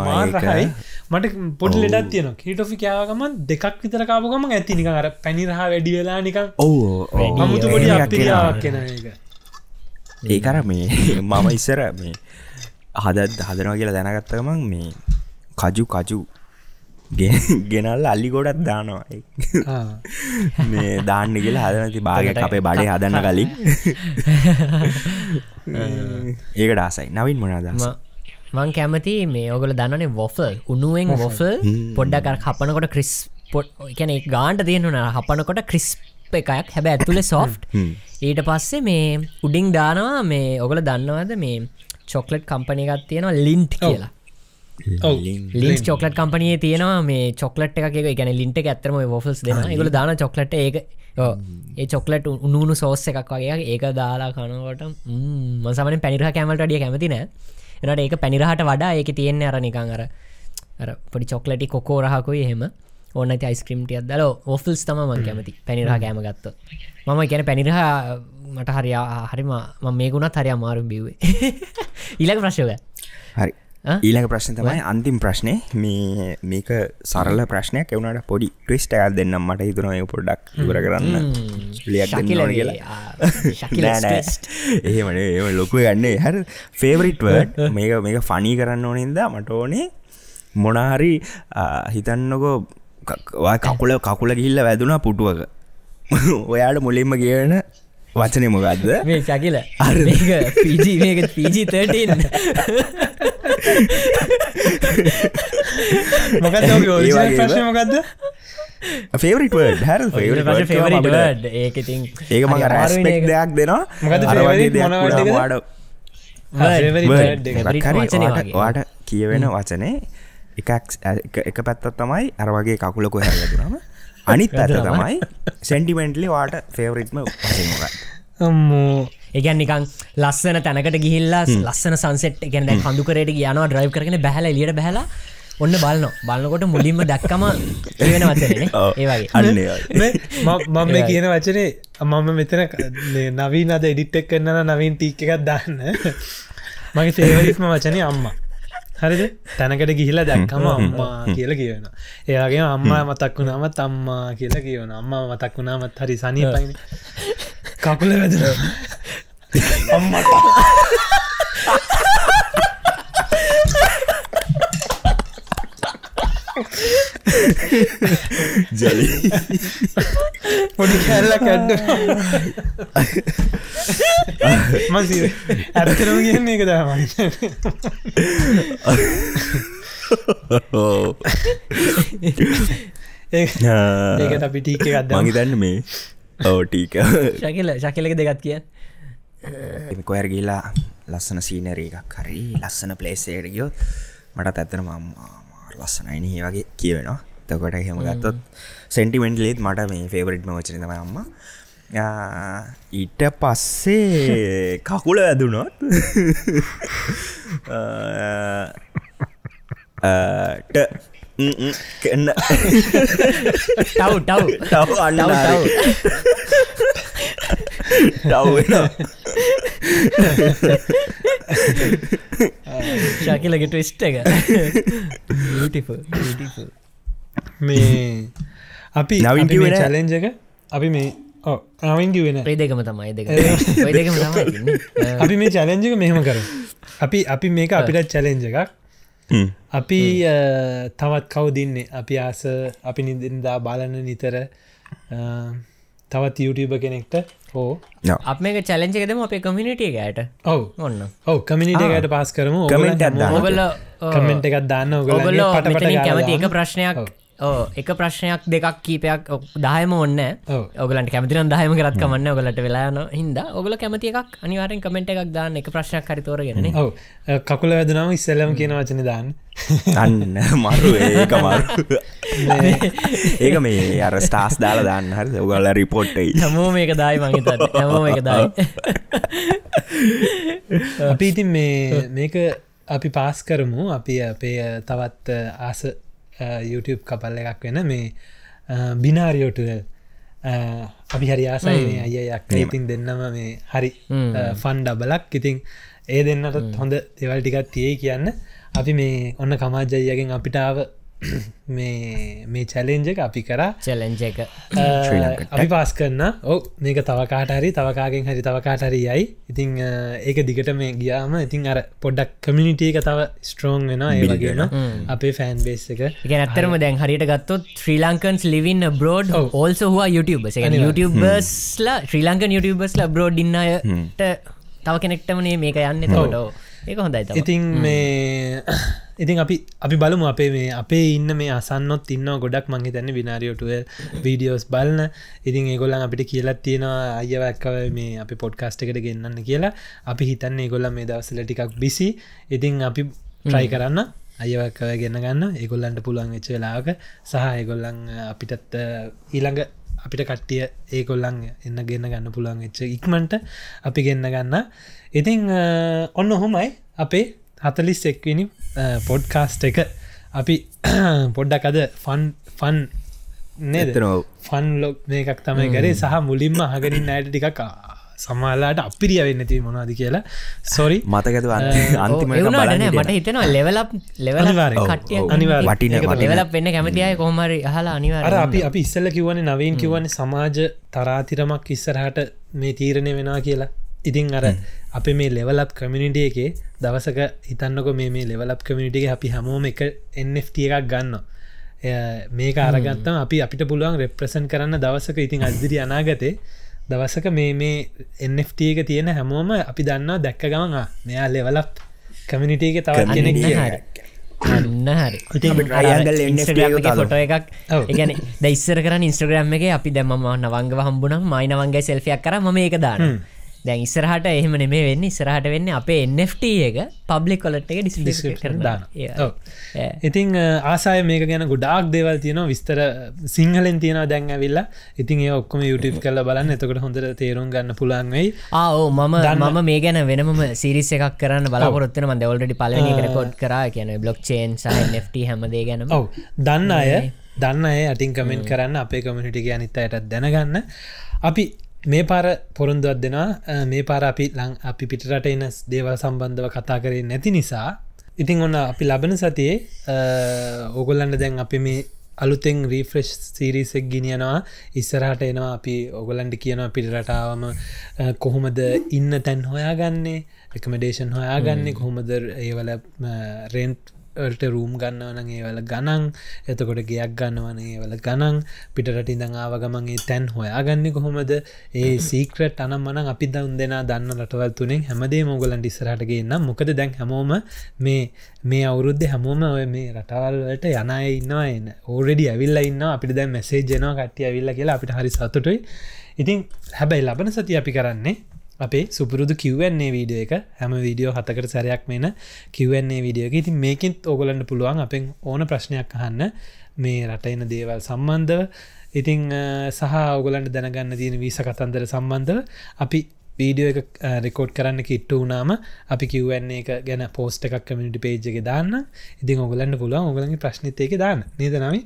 මාරහයි. මට පොඩි ලෙඩත් තියන කිරිටොෆි කෑවගම දෙකක් විතර කාපුගම ඇති නික අර පැනිරහ වැඩි වෙලා නිකම් ඕ අමුතු පොඩි අපිරියාවක් කෙන එක ඒකර මේ මම ඉස්සර මේ හදත් හදනවා කියලා දැනගත්තකමක් මේ කජු කජු ගෙනල් අල්ලි ගොඩත් දානවා. මේ දාන්න කියලා හදනති භාගයක් අපේ බඩේ හදන්න කලින්. (laughs) (laughs) ඒකට ආසයි. නවින් මොනාදස මං කැමති මේ ඔගල දන්නනේ වොෆල් උනුවෙන් වොෆල් පොඩ්ඩකර හපනකොට ක්‍රිස් පොට් කැන ගාන්ට තියෙනුන හපනකොට ක්‍රිස්ප එකක්. හැබැ ඇතුළ සෝෆ්ට් ඊට පස්සේ මේ උඩිං දානවා. මේ ඔගල දන්නවද මේ චොක්ලට් කම්පනය එකක් තියෙනවා ලින්ට් කියලා ඔව්. ලින්ස් චොක්ලට කම්පනය තියෙනවා මේ චොක්ලට් එක ගැන ලින්ට ඇතරම ොෆල්ස් දෙන එකගල දාන චොක්ලට ඒක ඒ චොක්ලට උනුණු සෝස්ස එකක් වගේ ඒක දාලා කනකොට මසමන පැනිරහ කැමට ඩිය කැමති නෑ. එනට ඒක පැනිරහට වඩා ඒක තියෙන්නේ අර නිකං අර අර පොඩි චොක්ලටි කොකෝ රහකුයි එහෙම. ඕන්න යිස්ක්‍රම්ටිය දල. ඔෆල්ස් තම මං කැමති. පැනිරහ කෑම ගත්ත මම කියන පැනිරහ මට හරි හරිම ම ගුණත් හරි අමාරුම් බිවේ (laughs) ඊලක ප්‍රශ්යව හරි? ඊළඟ ප්‍රශ්න තමයි අන්තිම් ප්‍රශ්නය මේ මේක සරල ප්‍රශ්නයක්. එවුණට පොඩි ට්‍රිස්ට ඇල් දෙන්නම් මට හිතුන ඒ පොඩ්ඩක් ඉවර කරන්න. ලියක් එහෙමන ඒ ලොකු ගන්නේ හැ ෆේවරිට්වර්ඩ් මේක මේක ෆනී කරන්න ඕනින්ද මට ඕනේ මොනාහරි හිතන්නකෝ කකුල කකුල ගිහිල්ල වැදුනා පුටුවක. (laughs) ඔයාට මුලින්ම කියන වචනය මොකක්ද මේ චකිල අර පිජි පිජි 13 මොකද ප්‍රශ්න මොකක්ද ෆේවරිට හැර ෆේවරිට ඒක ඉතින් ඒක මඟ රැස්පෙක් දෙයක් දෙනවා. මොකද වගේ. ඔයාට කියවෙන වචනේ. එකක් එක- පැත්තත් තමයි අර වගේ කකුලකො හැරදුනම අනිත් වැදුනම. තමයි සෙන්ටිමෙන්ටලි වාට ෆේවරිට්ම වචනක අම්මෝ ඒගැන් නිකන් ලස්සන තැනකට ගිහිල්ලා ලස්සන සංසෙට් ගැන කඳුකරයට කියනවා ඩ්‍රයිව් කරන බැහල එලියට බැහලා ඔන්න බලන්න බලන්නකොට මුලින්ම දැක්කම කියවෙන වචන. ඒවගේ අන්න ඒ වගේ. (laughs) මේ මම කියන වචනේ මම මෙතන මේ නවීන අද එඩිට්ටක් කරන්න නවීන් ටීක් එකක් දාන්න. මගේ ෆේවරිත්ම වචනය අම්මා. හරිද? තැනකට ගිහිලා දැක්කම අම්මා කියල කියවෙන ඒගේ අම්මා මතක් වුණාමත් අම්මා කියලා කියවන අම්මා මතක් වුණාමත් හරි සනී පයින කකුල වැද අම්මට. ජලි. පොඩි කැල්ල කැඩ්ඩ මසි ඇත්තරම කියන්නේ එක දමයි ඒකට අපි ටීක එකක්ද මගේතන්න මේ ඕටීක ශකිල ශකිලක දෙගත් කිය කොයර ගිලා ලස්සන සීනර එකක් හරි ලස්සන පලේසේට ගියොත් මටත් ඇත්තන මම ලස්සනයින වගේ කියවෙනවා. තකොට හෙම. ගත්තොත් සෙන්ටිමෙන්ටලේත් මට මේ ෆේවරිට්ම වචන තම අම්ම. ඊට පස්සේ (laughs) කකුල වැදුනොත් (laughs) (laughs) ට කන්න ටව් ටව් තව අන්න ටව් ටව් ශකිලගෙට ස්ට එක. මේ අපි නවින්. චලෙන්ජ එක අපි මේ ඕ නවින් කිවෙන ඔය දෙකම තමයි දෙක. අපි මේ චලෙන්ජක මෙහෙම කර අපි අපි මේක අපිට චලෙන්ජ එකක් අපි තවත් කව් දින්නේ අපි ආස අපි නිදදා බලන්න නිතර තවත් YouTube කෙනෙක්ට හෝ. අප මේක චලෙන්ජ එකදම අපේ කමිනිටිය ගෑට ඔව්. ඔන්න. ඔව කමිනිටකට පාස් කරමු. Comment එකක් දාන්න. ඔගල කමෙන්ට් එකක් දාන්න. මෙතනින් කැමති එක ප්‍රශ්නයක් එක ප්‍රශ්නයක් දෙකක් කීපයක් දහයම ඔන්න ඔව්. ඔගලන්ට කැමතින දහයම කරත් කමන්න ඔගලට වෙලාන හිද ඔගල කැමති එකක් අනිවාරෙන් කමෙන්ට් එකක් දාන්න. එක ප්‍රශ්නයක් හරිතෝරගෙන ඔව. කකුල වැදනාව ඉස්සල්ලම කියන වචන දාන්න. අන්න (laughs) මරු ඒක මරු. ඒක මේ අර ස්ටාස් දාලා දාන්න හරි ඔගල රිපෝට්ටයි හැමෝ මේක දායි මහිත හැමෝ එක දායි. අපි ඉතින් මේ මේක අපි පාස් කරමු. අපි අපේ තවත් ආස YouTube කපල්ල එකක් වෙන මේ බිනාරියෝටල් අපි හරි ආසයි මේ අයයක් ඉතින් දෙන්නම මේ හරි ෆන් ඩබලක් ඉතින් ඒ දෙන්නට හොඳ දෙවල් ටිකත් තියේ කියන්න. අපි මේ ඔන්න කමාජයගෙන් අපිටාව (coughs) මේ මේ චැලෙන්ජ එක අපි කරා. චලෙන්ජ එක. (coughs) අපි පාස් කරන්න. ඔව මේක තවකාටහරි තවකාගෙන් හරි තවකාටරි යයි. ඉතින් අ, ඒක දිගට මේ ගියාම ඉතින් අර පොඩ්ඩක් කමිනිිටිය එක තව ස්ට්‍රෝන් වෙන ඒ වගේන අපේ ෆෑන් බේස් එක. ඇත්තරම දැන් හරිට ගත්තොත් ශ්‍රී ලංකන්ස් ලිවින් බ්‍රෝඩ් ඔව්. ඕල්ස හවා YouTube එක අනිවාර්යෙන්. YouTubeබස්ලා ශ්‍රී ලංකන් YouTubeබස්ලා බ්‍රෝඩ් ඉන්නයට තව කෙනෙක්ටමනේ මේක යන්න තකොට ඒක හොඳයි ඉතින් මේ (coughs) ඉතින් අපි අපි බලමු අපේ මේ අපේ ඉන්න මේ අසන්නොත් ඉන්න ගොඩක් මංහි තැන්න විනාරියෝටුව වීඩියෝස් බලන. ඉතින් ඒගොල්ලන් අපිට කියලත් තියෙනවා අයවැක්කව මේ අපි පොඩ්කාස්ට එකට ගෙන්න්න කියලා. අපි හිතන්න ඒගොල්ල මේ දවසල ටිකක් බිසි ඉතින් අපි ට්‍රයි කරන්න. අයවැක්කව ගෙන්න්න ගන්න ඒගොල්ලන්ට පුළුවන් වෙච්ච වෙලාක සහ ඒගොල්ලන් අපිටත් ඊළඟ අපිට කට්ටිය ඒකොල්ලන් එන්න ගෙන්න්න ගන්න පුළුවන් වෙච්ච ඉක්මට අපි ගෙන්න්න ගන්න ඉතිං ඔන්න ඔහොමයි අපේ හතලිස් එක්විනි පොඩ්කාස්ට එක. අපි (clears throat) පොඩ්ඩක් අද ෆන් ෆන් නේද? එතනෝ ෆන් ලොක් මේකක් තමයි කරේ. සහ මුලින්ම හගරින් අයට ටිකක් සමාලාට අපිරිය වෙන්න ති මොනාද කියලා. සොරි (laughs) මතකතු නෑ මට හිතනවා ලෙවලක් ලෙවල වටින. ලෙවලක් වෙන්න කැමතියි කොහමරි අහලා අර අනිවාර අපි අපි ඉස්සල කිවන නවීන් කිවන්නේ සමාජ තරාතිරමක් ඉස්සරහට මේ තීරණය වෙනවා කියලා. ඉතින් අර අප මේ ලෙවලප් කමිනිටිය එකේ දවසක හිතන්නක මේ මේ ලෙවලප් කමිනිටිය අපි හැමෝම එක එන්FT එකක් ගන්න මේක අරගත්තම අපි අපිට පුළුවන් රෙප්‍රසන් කරන්න දවසක ඉතින් අදදිරි අනාගතේ දවසක මේ මේ එන්FT එක තියෙන හැමෝම අපි දන්නවා දැක්ක ගමන් ආ, මෙයා ලෙවලක් කමිනිිටක තව කෙනෙක් අන්න. හරි. එක තලනවා. එකක්. ගැන දයිස්සර කර ඉස්ට්‍රග්‍රම් එක. අපි දැම නවංග හම්බුනම් මයිනවන්ගේ සෙල්ෆයක් කර. ම ඒක දාන දැන් ඉස්සරහට එහෙම නෙමේ වෙන්න. ඉස්සරහට වෙන්න අපේ NFT එක පබ්ලික් කොලට් එක ඩිස්. ඉතින් අ, ආසාය මේක ගැන ගොඩාක් දේවල් තියනවා. විස්තර සිංහලෙන් තියෙනවා දැන් ඇවිල්ලා. ඉතින් ඒ ඔක්කොම YouTube කල්ල බලන්න. එතකොට හොඳට තේරුම් ගන්න පුළන් වෙයි. ආෝ මම මම මේ ගැන වෙනම සිරිස එකක් කරන්න බලාපොරොත්වන මද ඔල්ඩි පලන ආ. රකෝඩ් කර. කියන බ්ලොක් චේන් සහ නෙට් හැමදේ ගැනම ඔව්. දන්න අය දන්න අය අටින් කමෙන්ට් කරන්න. අපේ කමිනිටික අනිත් අයටත් දැනගන්න. අපි මේ පාර පොරුන්දුවත් දෙෙනවා. මේ පාර අපි ලං අපි පිටරට එන දේවල් සම්බන්ධව කතා කරේ නැති නිසා. ඉතින් ඔන්න අපි ලබන සතියේ ඕගොල්ලන්ට දැන් අපි මේ අලුතෙන් රීෆ්‍රෙශ් සිරිසෙක් ගිනියනවා. ඉස්සරහට එනවා අපි ඔගොලන්ට කියනවා පිටරටාවම කොහොමද ඉන්න තැන් හොයාගන්නේ? එකමඩේෂන් හොයාගන්නේ? කොහොමද ඒවල රෙන්ට් ට රූම් ගන්නවන ඒවල ගනන් එතකොට ගයක් ගන්නවන ඒවල ගනන් පිටට ඉඳං ආවගමන්ගේ තැන් හොයාගන්න කොහොමද? ඒ සීක්‍රට් අනම් මන අපි දවන් දෙෙන දන්න රටවල් තුනෙන් හැමදේ මොගලන් ඉස්සරහටගේ නම් මොකද දැන් හැමෝම මේ මේ අවුරුද්ධ හැමෝම ඔය මේ රටවල්වලට යනය ඉන්නවා එන්න ඕරෙඩි ඇවිල්ල ඉන්න අපිට දැන් මෙසේ ජනවා කට්ටිය ඇවිල්ල කියලා අපිට හරි සතුටුයි. ඉතින් හැබැයි ලබන සති අපි කරන්නේ අපේ සුපුරුදු කිව්වන්නේ වීඩියෝ එක හැම වීඩියෝ හතකට සැරයක් මෙන කිව්වන්නේ වීඩියෝක ඉතින් මේකින් ඕගලන්ට පුළුවන් අපෙන් ඕන ප්‍රශ්නයක් අහන්න. මේ රටයින දේවල් සම්බන්ධව. ඉතිං අ, සහ ඔගලන්ට දැනගන්න තියෙන වීස කතන්දර සම්බන්ධව අපි වීඩියෝ එක රෙකෝඩ් කරන්න කිට්ට වනාම අපි කිව්වන්නේ එක ගැන පෝස්ට එකක් කමිනිටි පේජ්ක දාන්න. ඉතින් ඔගලන්න පුළුවන් ඔගලගේ ප්‍රශ්නිතයක දාන්න. නේද නවි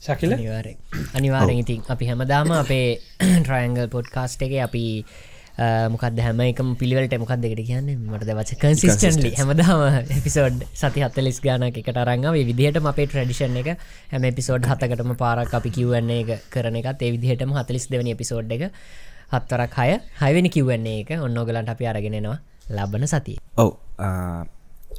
ශකිල? අනිවාරෙන් අනිවාරෙන් ඉතින් අපි හැමදාම අපේ ට්‍රයිංගල් පොඩ්කාස්ට් එක අපි මොකද හැම එකම පිළිවලට මොකක් දෙකට කියන්න? මට වච කන්සිස්ටන්ලි හැමදාම එපිසෝඩ් සති හත්තලිස් ගාන එකට රංගව විදිහට අපේ ට්‍රඩිෂන් එක හැම එපිසෝඩ් හතකටම පාරක් අපි කිවන්නේ එක කරන එකත් ඒ විදිහටම හතලිස් දෙවනි එපිසෝඩ් එක හත්වරක් හය හයවෙනි කිව්වන්නේ එක ඔන්නෝගලන්ට අපි අරගෙනෙනවා ලබන සතිය. ඔව්.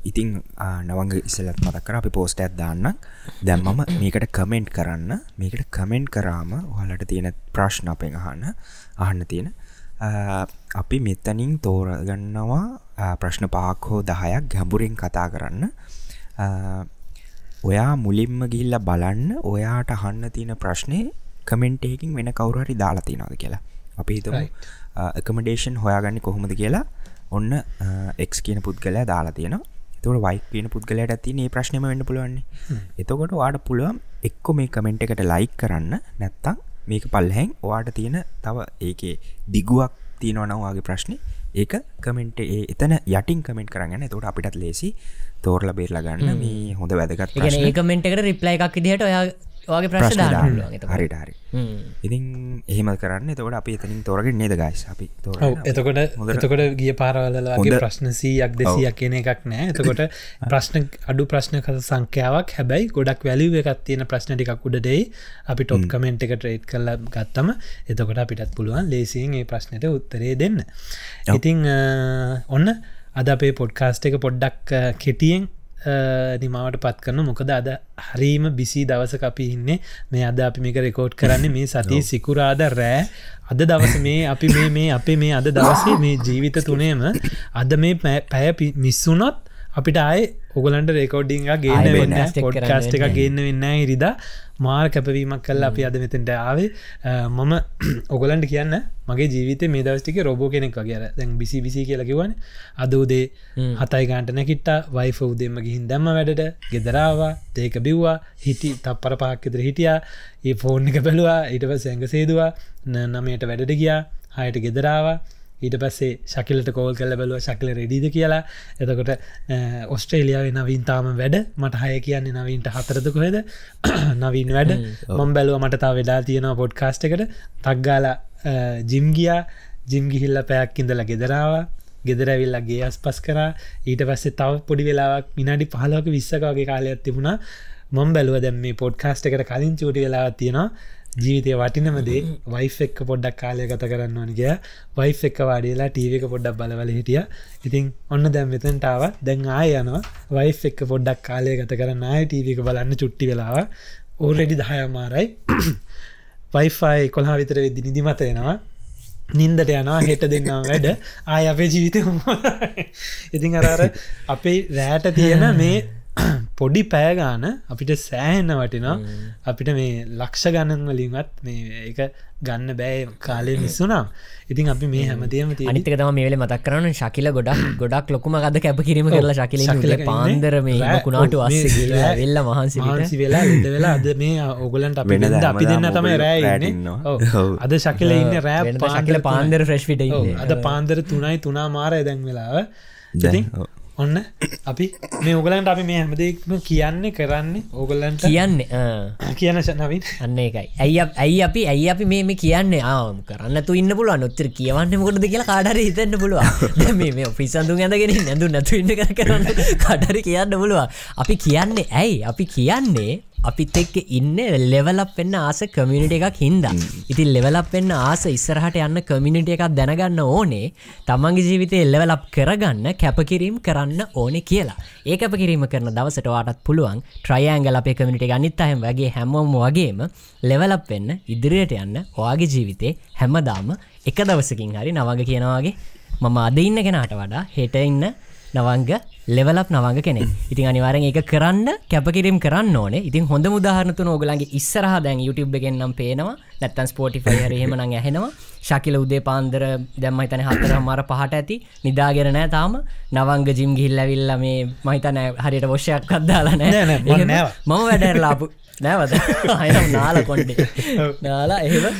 ඉතිං නවංග ඉස්සලත් මතක් කර අපි පෝස්ට ඇත් දාන්න දැම් මම මේකට කමෙන්ට් කරන්න. මේකට කමෙන්ට් කරාම හලට තියෙන ප්‍රශ්න අපෙන් අහන්න අහන්න තියෙන අපි මෙතනින් තෝරගන්නවා ප්‍රශ්න පාක් හෝ දහයක් ගැඹුරෙන් කතා කරන්න. ඔයා මුලින්ම ගිල්ල බලන්න ඔයාට අහන්න තියෙන ප්‍රශ්නය කමෙන්ටේකින් වෙන කවුරහරි දාලා තිනද කියලා. අපි හිතම. එකමඩේෂන් හොයාගන්න කොහොමද කියලා ඔන්න එක් කියන පුද්ගලයා දාලා තියෙනවා. තුට වයි කියන පුද්ගලයට ඇති ඒ ප්‍රශ්නම වෙන්න පුළුවන්නේ. එතකොට වාට පුළුවන් එක්කො මේ කමෙන්ට් එකට ලයික් කරන්න නැත්තං මේක පල්හැන් ඔයාට තියෙන තව ඒකේ දිගුවක් තියෙනවනවාගේ ප්‍රශ්නය ඒක කමෙන්ට් ඒ එතන යටින් කමෙන්ට් කරන්න තොට අපිටත් ලේසි තෝරල බේරලා ගන්න. මේ හොඳ වැදගත්. ඒකමෙන්ට් එකට රිප්ලයි එකක් විදිහට ඔයා පුළුවන් එතකොට. හරිට හරි. හ්ම්. ඉතින් එහෙම කරන්න. තවට අපි එතනින් තෝරගෙන නේද ගයිස් අපි එතකොට එතකොට ගිය පාරවලගේ හොඳ- ප්‍රශ්න සීයක් දෙසියක් කියන එකක් නෑ. එතකොට (laughs) ප්‍රශ්න අඩු ප්‍රශ්න කත සංඛ්‍යාවක්. හැබැයි ගොඩක් වැලිව එකත් තියෙන ප්‍රශ්න ටිකක් උඩදෙයි අපි ටොප් කමෙන්ට් එක ට්‍රේට් කරල ගත්තම එතකොට අපිටත් පුළුවන් ලේසියෙන් ඒ ප්‍රශ්නයට උත්තරේ දෙන්න. ඉතිං ඔන්න අද අපේ පොඩ්කාස්ට එක පොඩ්ඩක් කෙටියෙන් නිමාවට පත් කරන මොකද අද හරීම බිසි දවස අපි ඉන්නේ. මේ අද අපි මේක රෙකෝඩ් කරන්නේ මේ සතිය සිකුරාද රෑ. අද දවස මේ අපි මේ මේ අපේ මේ අද දවසේ මේ ජීවිත තුනේම අද මේ පැය මිස්සුනොත් අපිට ආය ඔගලන්ට රෙකෝඩිං ගේන්න වෙන්න පොඩ්කාස්ට එක. ගන්න වෙන්න ඉරිදා මාර් කැපවීමක් කල්ල අපි අද මෙතෙන්ට ආවේ. මම (clears throat) ඔගලන්ට කියන්න මගේ ජීවිත මේ දවස්ටික රොබෝ කෙනෙක් වගේ. දැන් බිසි බිසි කියලකිවන අද උදේ. හතයි ගාන්ට නැකිට්ට වයිෆ උදෙම ගිහින් දැම්ම වැඩට. ගෙදරාවා දේක බිව්වා. හිටි තප්පර පාක්කෙතර හිටියා. ඒ ෆෝන් එක බැලවා. ඊටව සැඟ සේදවා. නමයට වැඩට ගියා. හයට ගෙදරාවා ඊට පස්සේ ශකිලට කෝල් කල්ල බැලුව ශකිල රෙඩිද කියලා? එතකොට ඔස්ට්‍රේලියාව නවින්තාම වැඩ. මට හය කියන්නේ නවීන්ට හතරදකොහෙද (clears throat) නවීන් වැඩ. මම් බැලුව මට තා වෙලා තියෙනවා පොඩ්කාස්ට එකට. තක්ගාල ජිම්ගියා ජිම්ගිහිල්ල පැයක් ඉඳල ගෙදරාවා ගෙදරැවිල්ලගේ අස් පස් කර. ඊට පස්සේ තව පොඩි වෙලාවක් මිනාඩි පහලෝක විස්සකගේ කාලයක් තිබුණා. මොම් බැලුව දැම් මේ පොඩ්කාස්ට එකට කලින් චූටි වෙලා තියෙනවා ජීවිතය වටිනමදේ වයිෆ එක්ක පොඩ්ඩක් කාලය ගත කරන්න ඕනගේ වයිෆ එක්ක වාඩියලා ටීව එක පොඩ්ඩක් බලවල හිටිය. ඉතින් ඔන්න දැම් මෙතන්ටාව දැන් ආය යනවා. වයිෆ එක්ක පොඩ්ඩක් කාලය ගත කරන්න ආය ටීව එක බලන්න චුට්ටි වෙලාව ඕරෙඩි දහයමාරයි වයිෆයි කොල්හා විතර වෙදදි නිදිමතයෙනවා නින්දට යනවා. හෙට දෙන්නම් වැඩ. ආය අපේ ජීවිතය (laughs) ඉතින් අරර අපේ රෑට තියෙන මේ (clears throat) පොඩි පෑගාන අපිට සෑහෙන්න වටිනා අපිට මේ ලක්ෂ ගණන් වලින්වත් මේ එක ගන්න බෑ කාලය මිස්සුනම් ඉතින් අපි මේ හැමදේම තිය අනිතක තම මේල මතක් කරන ශකිල ගොඩක් (clears throat) ගොඩක් ලොකුම ගද කැප කිරීම කරලා ශකිල ශකිල පාන්දර මේ කුණාට වෙල්ල මහන්සි වෙලා ඉද වෙලා අද මේ ඔගලන්ට අපි අපි දෙන්න තමයි ඔගොල්ලෝ රෑ රෑට ඉන්නේ. ඉන්නවා. ඔව්. ඔව්. අද ශකිල ඉන්න රෑ ශකිල පාන්දර. ෆ්‍රෙෂ් විට. අද පාන්දර තුනයි තුනා මාරය දැන් වෙලාව ඉතින්. ඔන්න අපි මේ ඔගලන්ට අපි මේ හැමදේක්ම කියන්නේ කරන්නේ ඕගලන්ට. කියන්නේ. කියන නවින්. අන්න එකයි ඇයි ඇයි අපි ඇයි අපි මේ කියන්නේ? ආම කරන්න තු ඉන්න පුළුව නොත්තර කියවන්න මොකටද කියලා කාඩර හිතන්න පුළුව මේ ඔෆිසන්දු ඇඳගෙන නැඳු නැතු ඉන්න කර කරන්න කටරි කියන්න පුළුව අපි කියන්නේ ඇයි? අපි කියන්නේ අපිත් එක්ක ඉන්න ලෙවලක් වෙන්න ආස කමිනිට එකක් හින්දා. ඉතින් ලෙවලක් වෙන්න ආස ඉස්සරහට යන්න කමිනිට එකක් දැනගන්න ඕනේ. තමන්ගේ ජීවිතය එල්ලවලප් කරගන්න කැපකිරීම් කරන්න ඕනේ කියලා. ඒ කැපකිරීම කරන දවසට වාටත් පුළුවන් ට්‍රයඇංගල අපේ කමිනිට ගනිත් අහම වගේ හැමෝම වගේම ලෙවලප් වෙන්න ඉදිරියට යන්න ඔයාගේ ජීවිතේ හැමදාම එක දවසකින් හරි නවග කියනවාගේ මම අද ඉන්න කෙනාට වඩා හෙට ඉන්න නවංග ලෙවලක් නවංග කෙනෙ ඉතින් අනිවාරෙන් එක කරන්න කැපකිරීම් කරන්න ඕනේ. ඉතින් හොඳ මුදාහරනතු නෝගලන්ගේ ඉස්සරහ දැන් YouTube එකෙන්නම් පේනවා. නැත්තන් ස්පෝටිෆයි හරහෙමන ඇහෙනවා. ශකිල උදේ පාන්දර දැම්ම හිතන හතර මර පහට ඇති. නිදාගෙන නෑ තාම. නවංග ජිම් ගිල්ලවිල්ල මේ මහිතන හරියට වොෂයක් අදදාලා නෑ, නෑ, මම වැඩරලාපු නෑවද? (laughs) නාල කොන්්ඩේ (laughs) නාලා එහෙම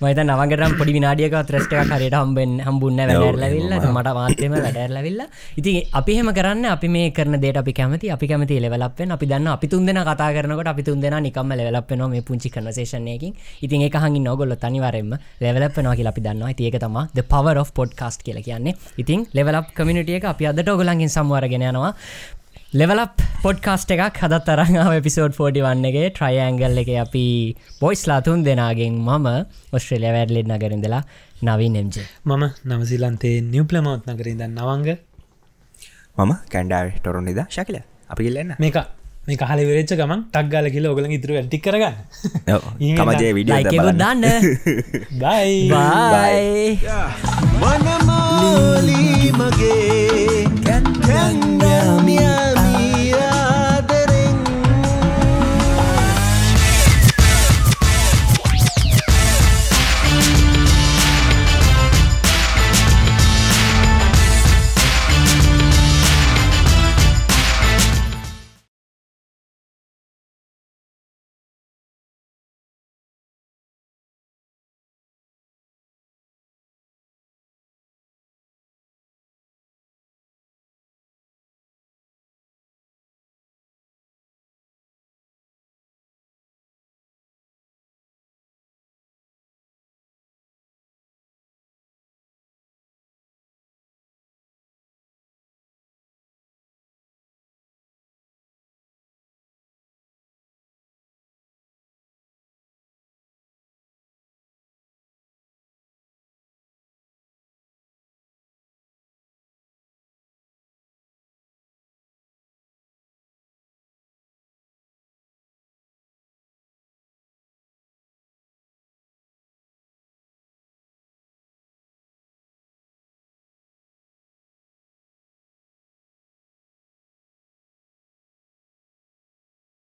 මත නවගරම් පොඩි විනාඩියක ත්‍රස්ටක් හරියට හම්බෙන් හම්බුන්න වැඩරලවිල්ල මට මාත්‍යම වැඩරලවිල්ල ඉති අපිහෙම කරන්න අපි මේ කරන දේට අපි කැමති අපි කැමති ලෙවලපෙන් අපි දන්න අපි තුන්දෙන කතා කරනකට අපි තුන්දෙන නිකම ලෙවලපෙන මේ පුංචි කනසේෂනයකින් ඉතින් එක හඟි නොගොල්ල තනිවරෙන්ම ලෙවලපෙනවා කියලා අපි දන්නවා. තියක තම the power of podcast කියලා කියන්නේ. ඉතින් ලෙවලප් කමිනිටිය එක අපි අදට ඔගලන්ගෙන් සම්වරගෙන යනවා. ලෙවලප් පොඩ්කාස්ට එකක් හදත් තරංාව එපිසෝඩ් 41ගේ ට්‍රයිඇංගල් එක අපි බොයිස්ලා තුන් දෙනාගෙන් මම ඔස්ට්‍රේලිය වැඩලෙත් නගරින්දලා නවී නෙම්ජේ මම නවසිලන්තේ නිවප්ලමවත් නකරින්ද නවංග. මම කැන්ඩාව ටොරොනිද ශකිල. අපි කිල්ලන්න මේක මේ කහල වෙච්ච ගමන් ටක්ගල කියල ඔගල ඉතුර ඇටි කරගන්න. තමජේ විඩිය දන්න. බයි බයි වනමාලී මගේ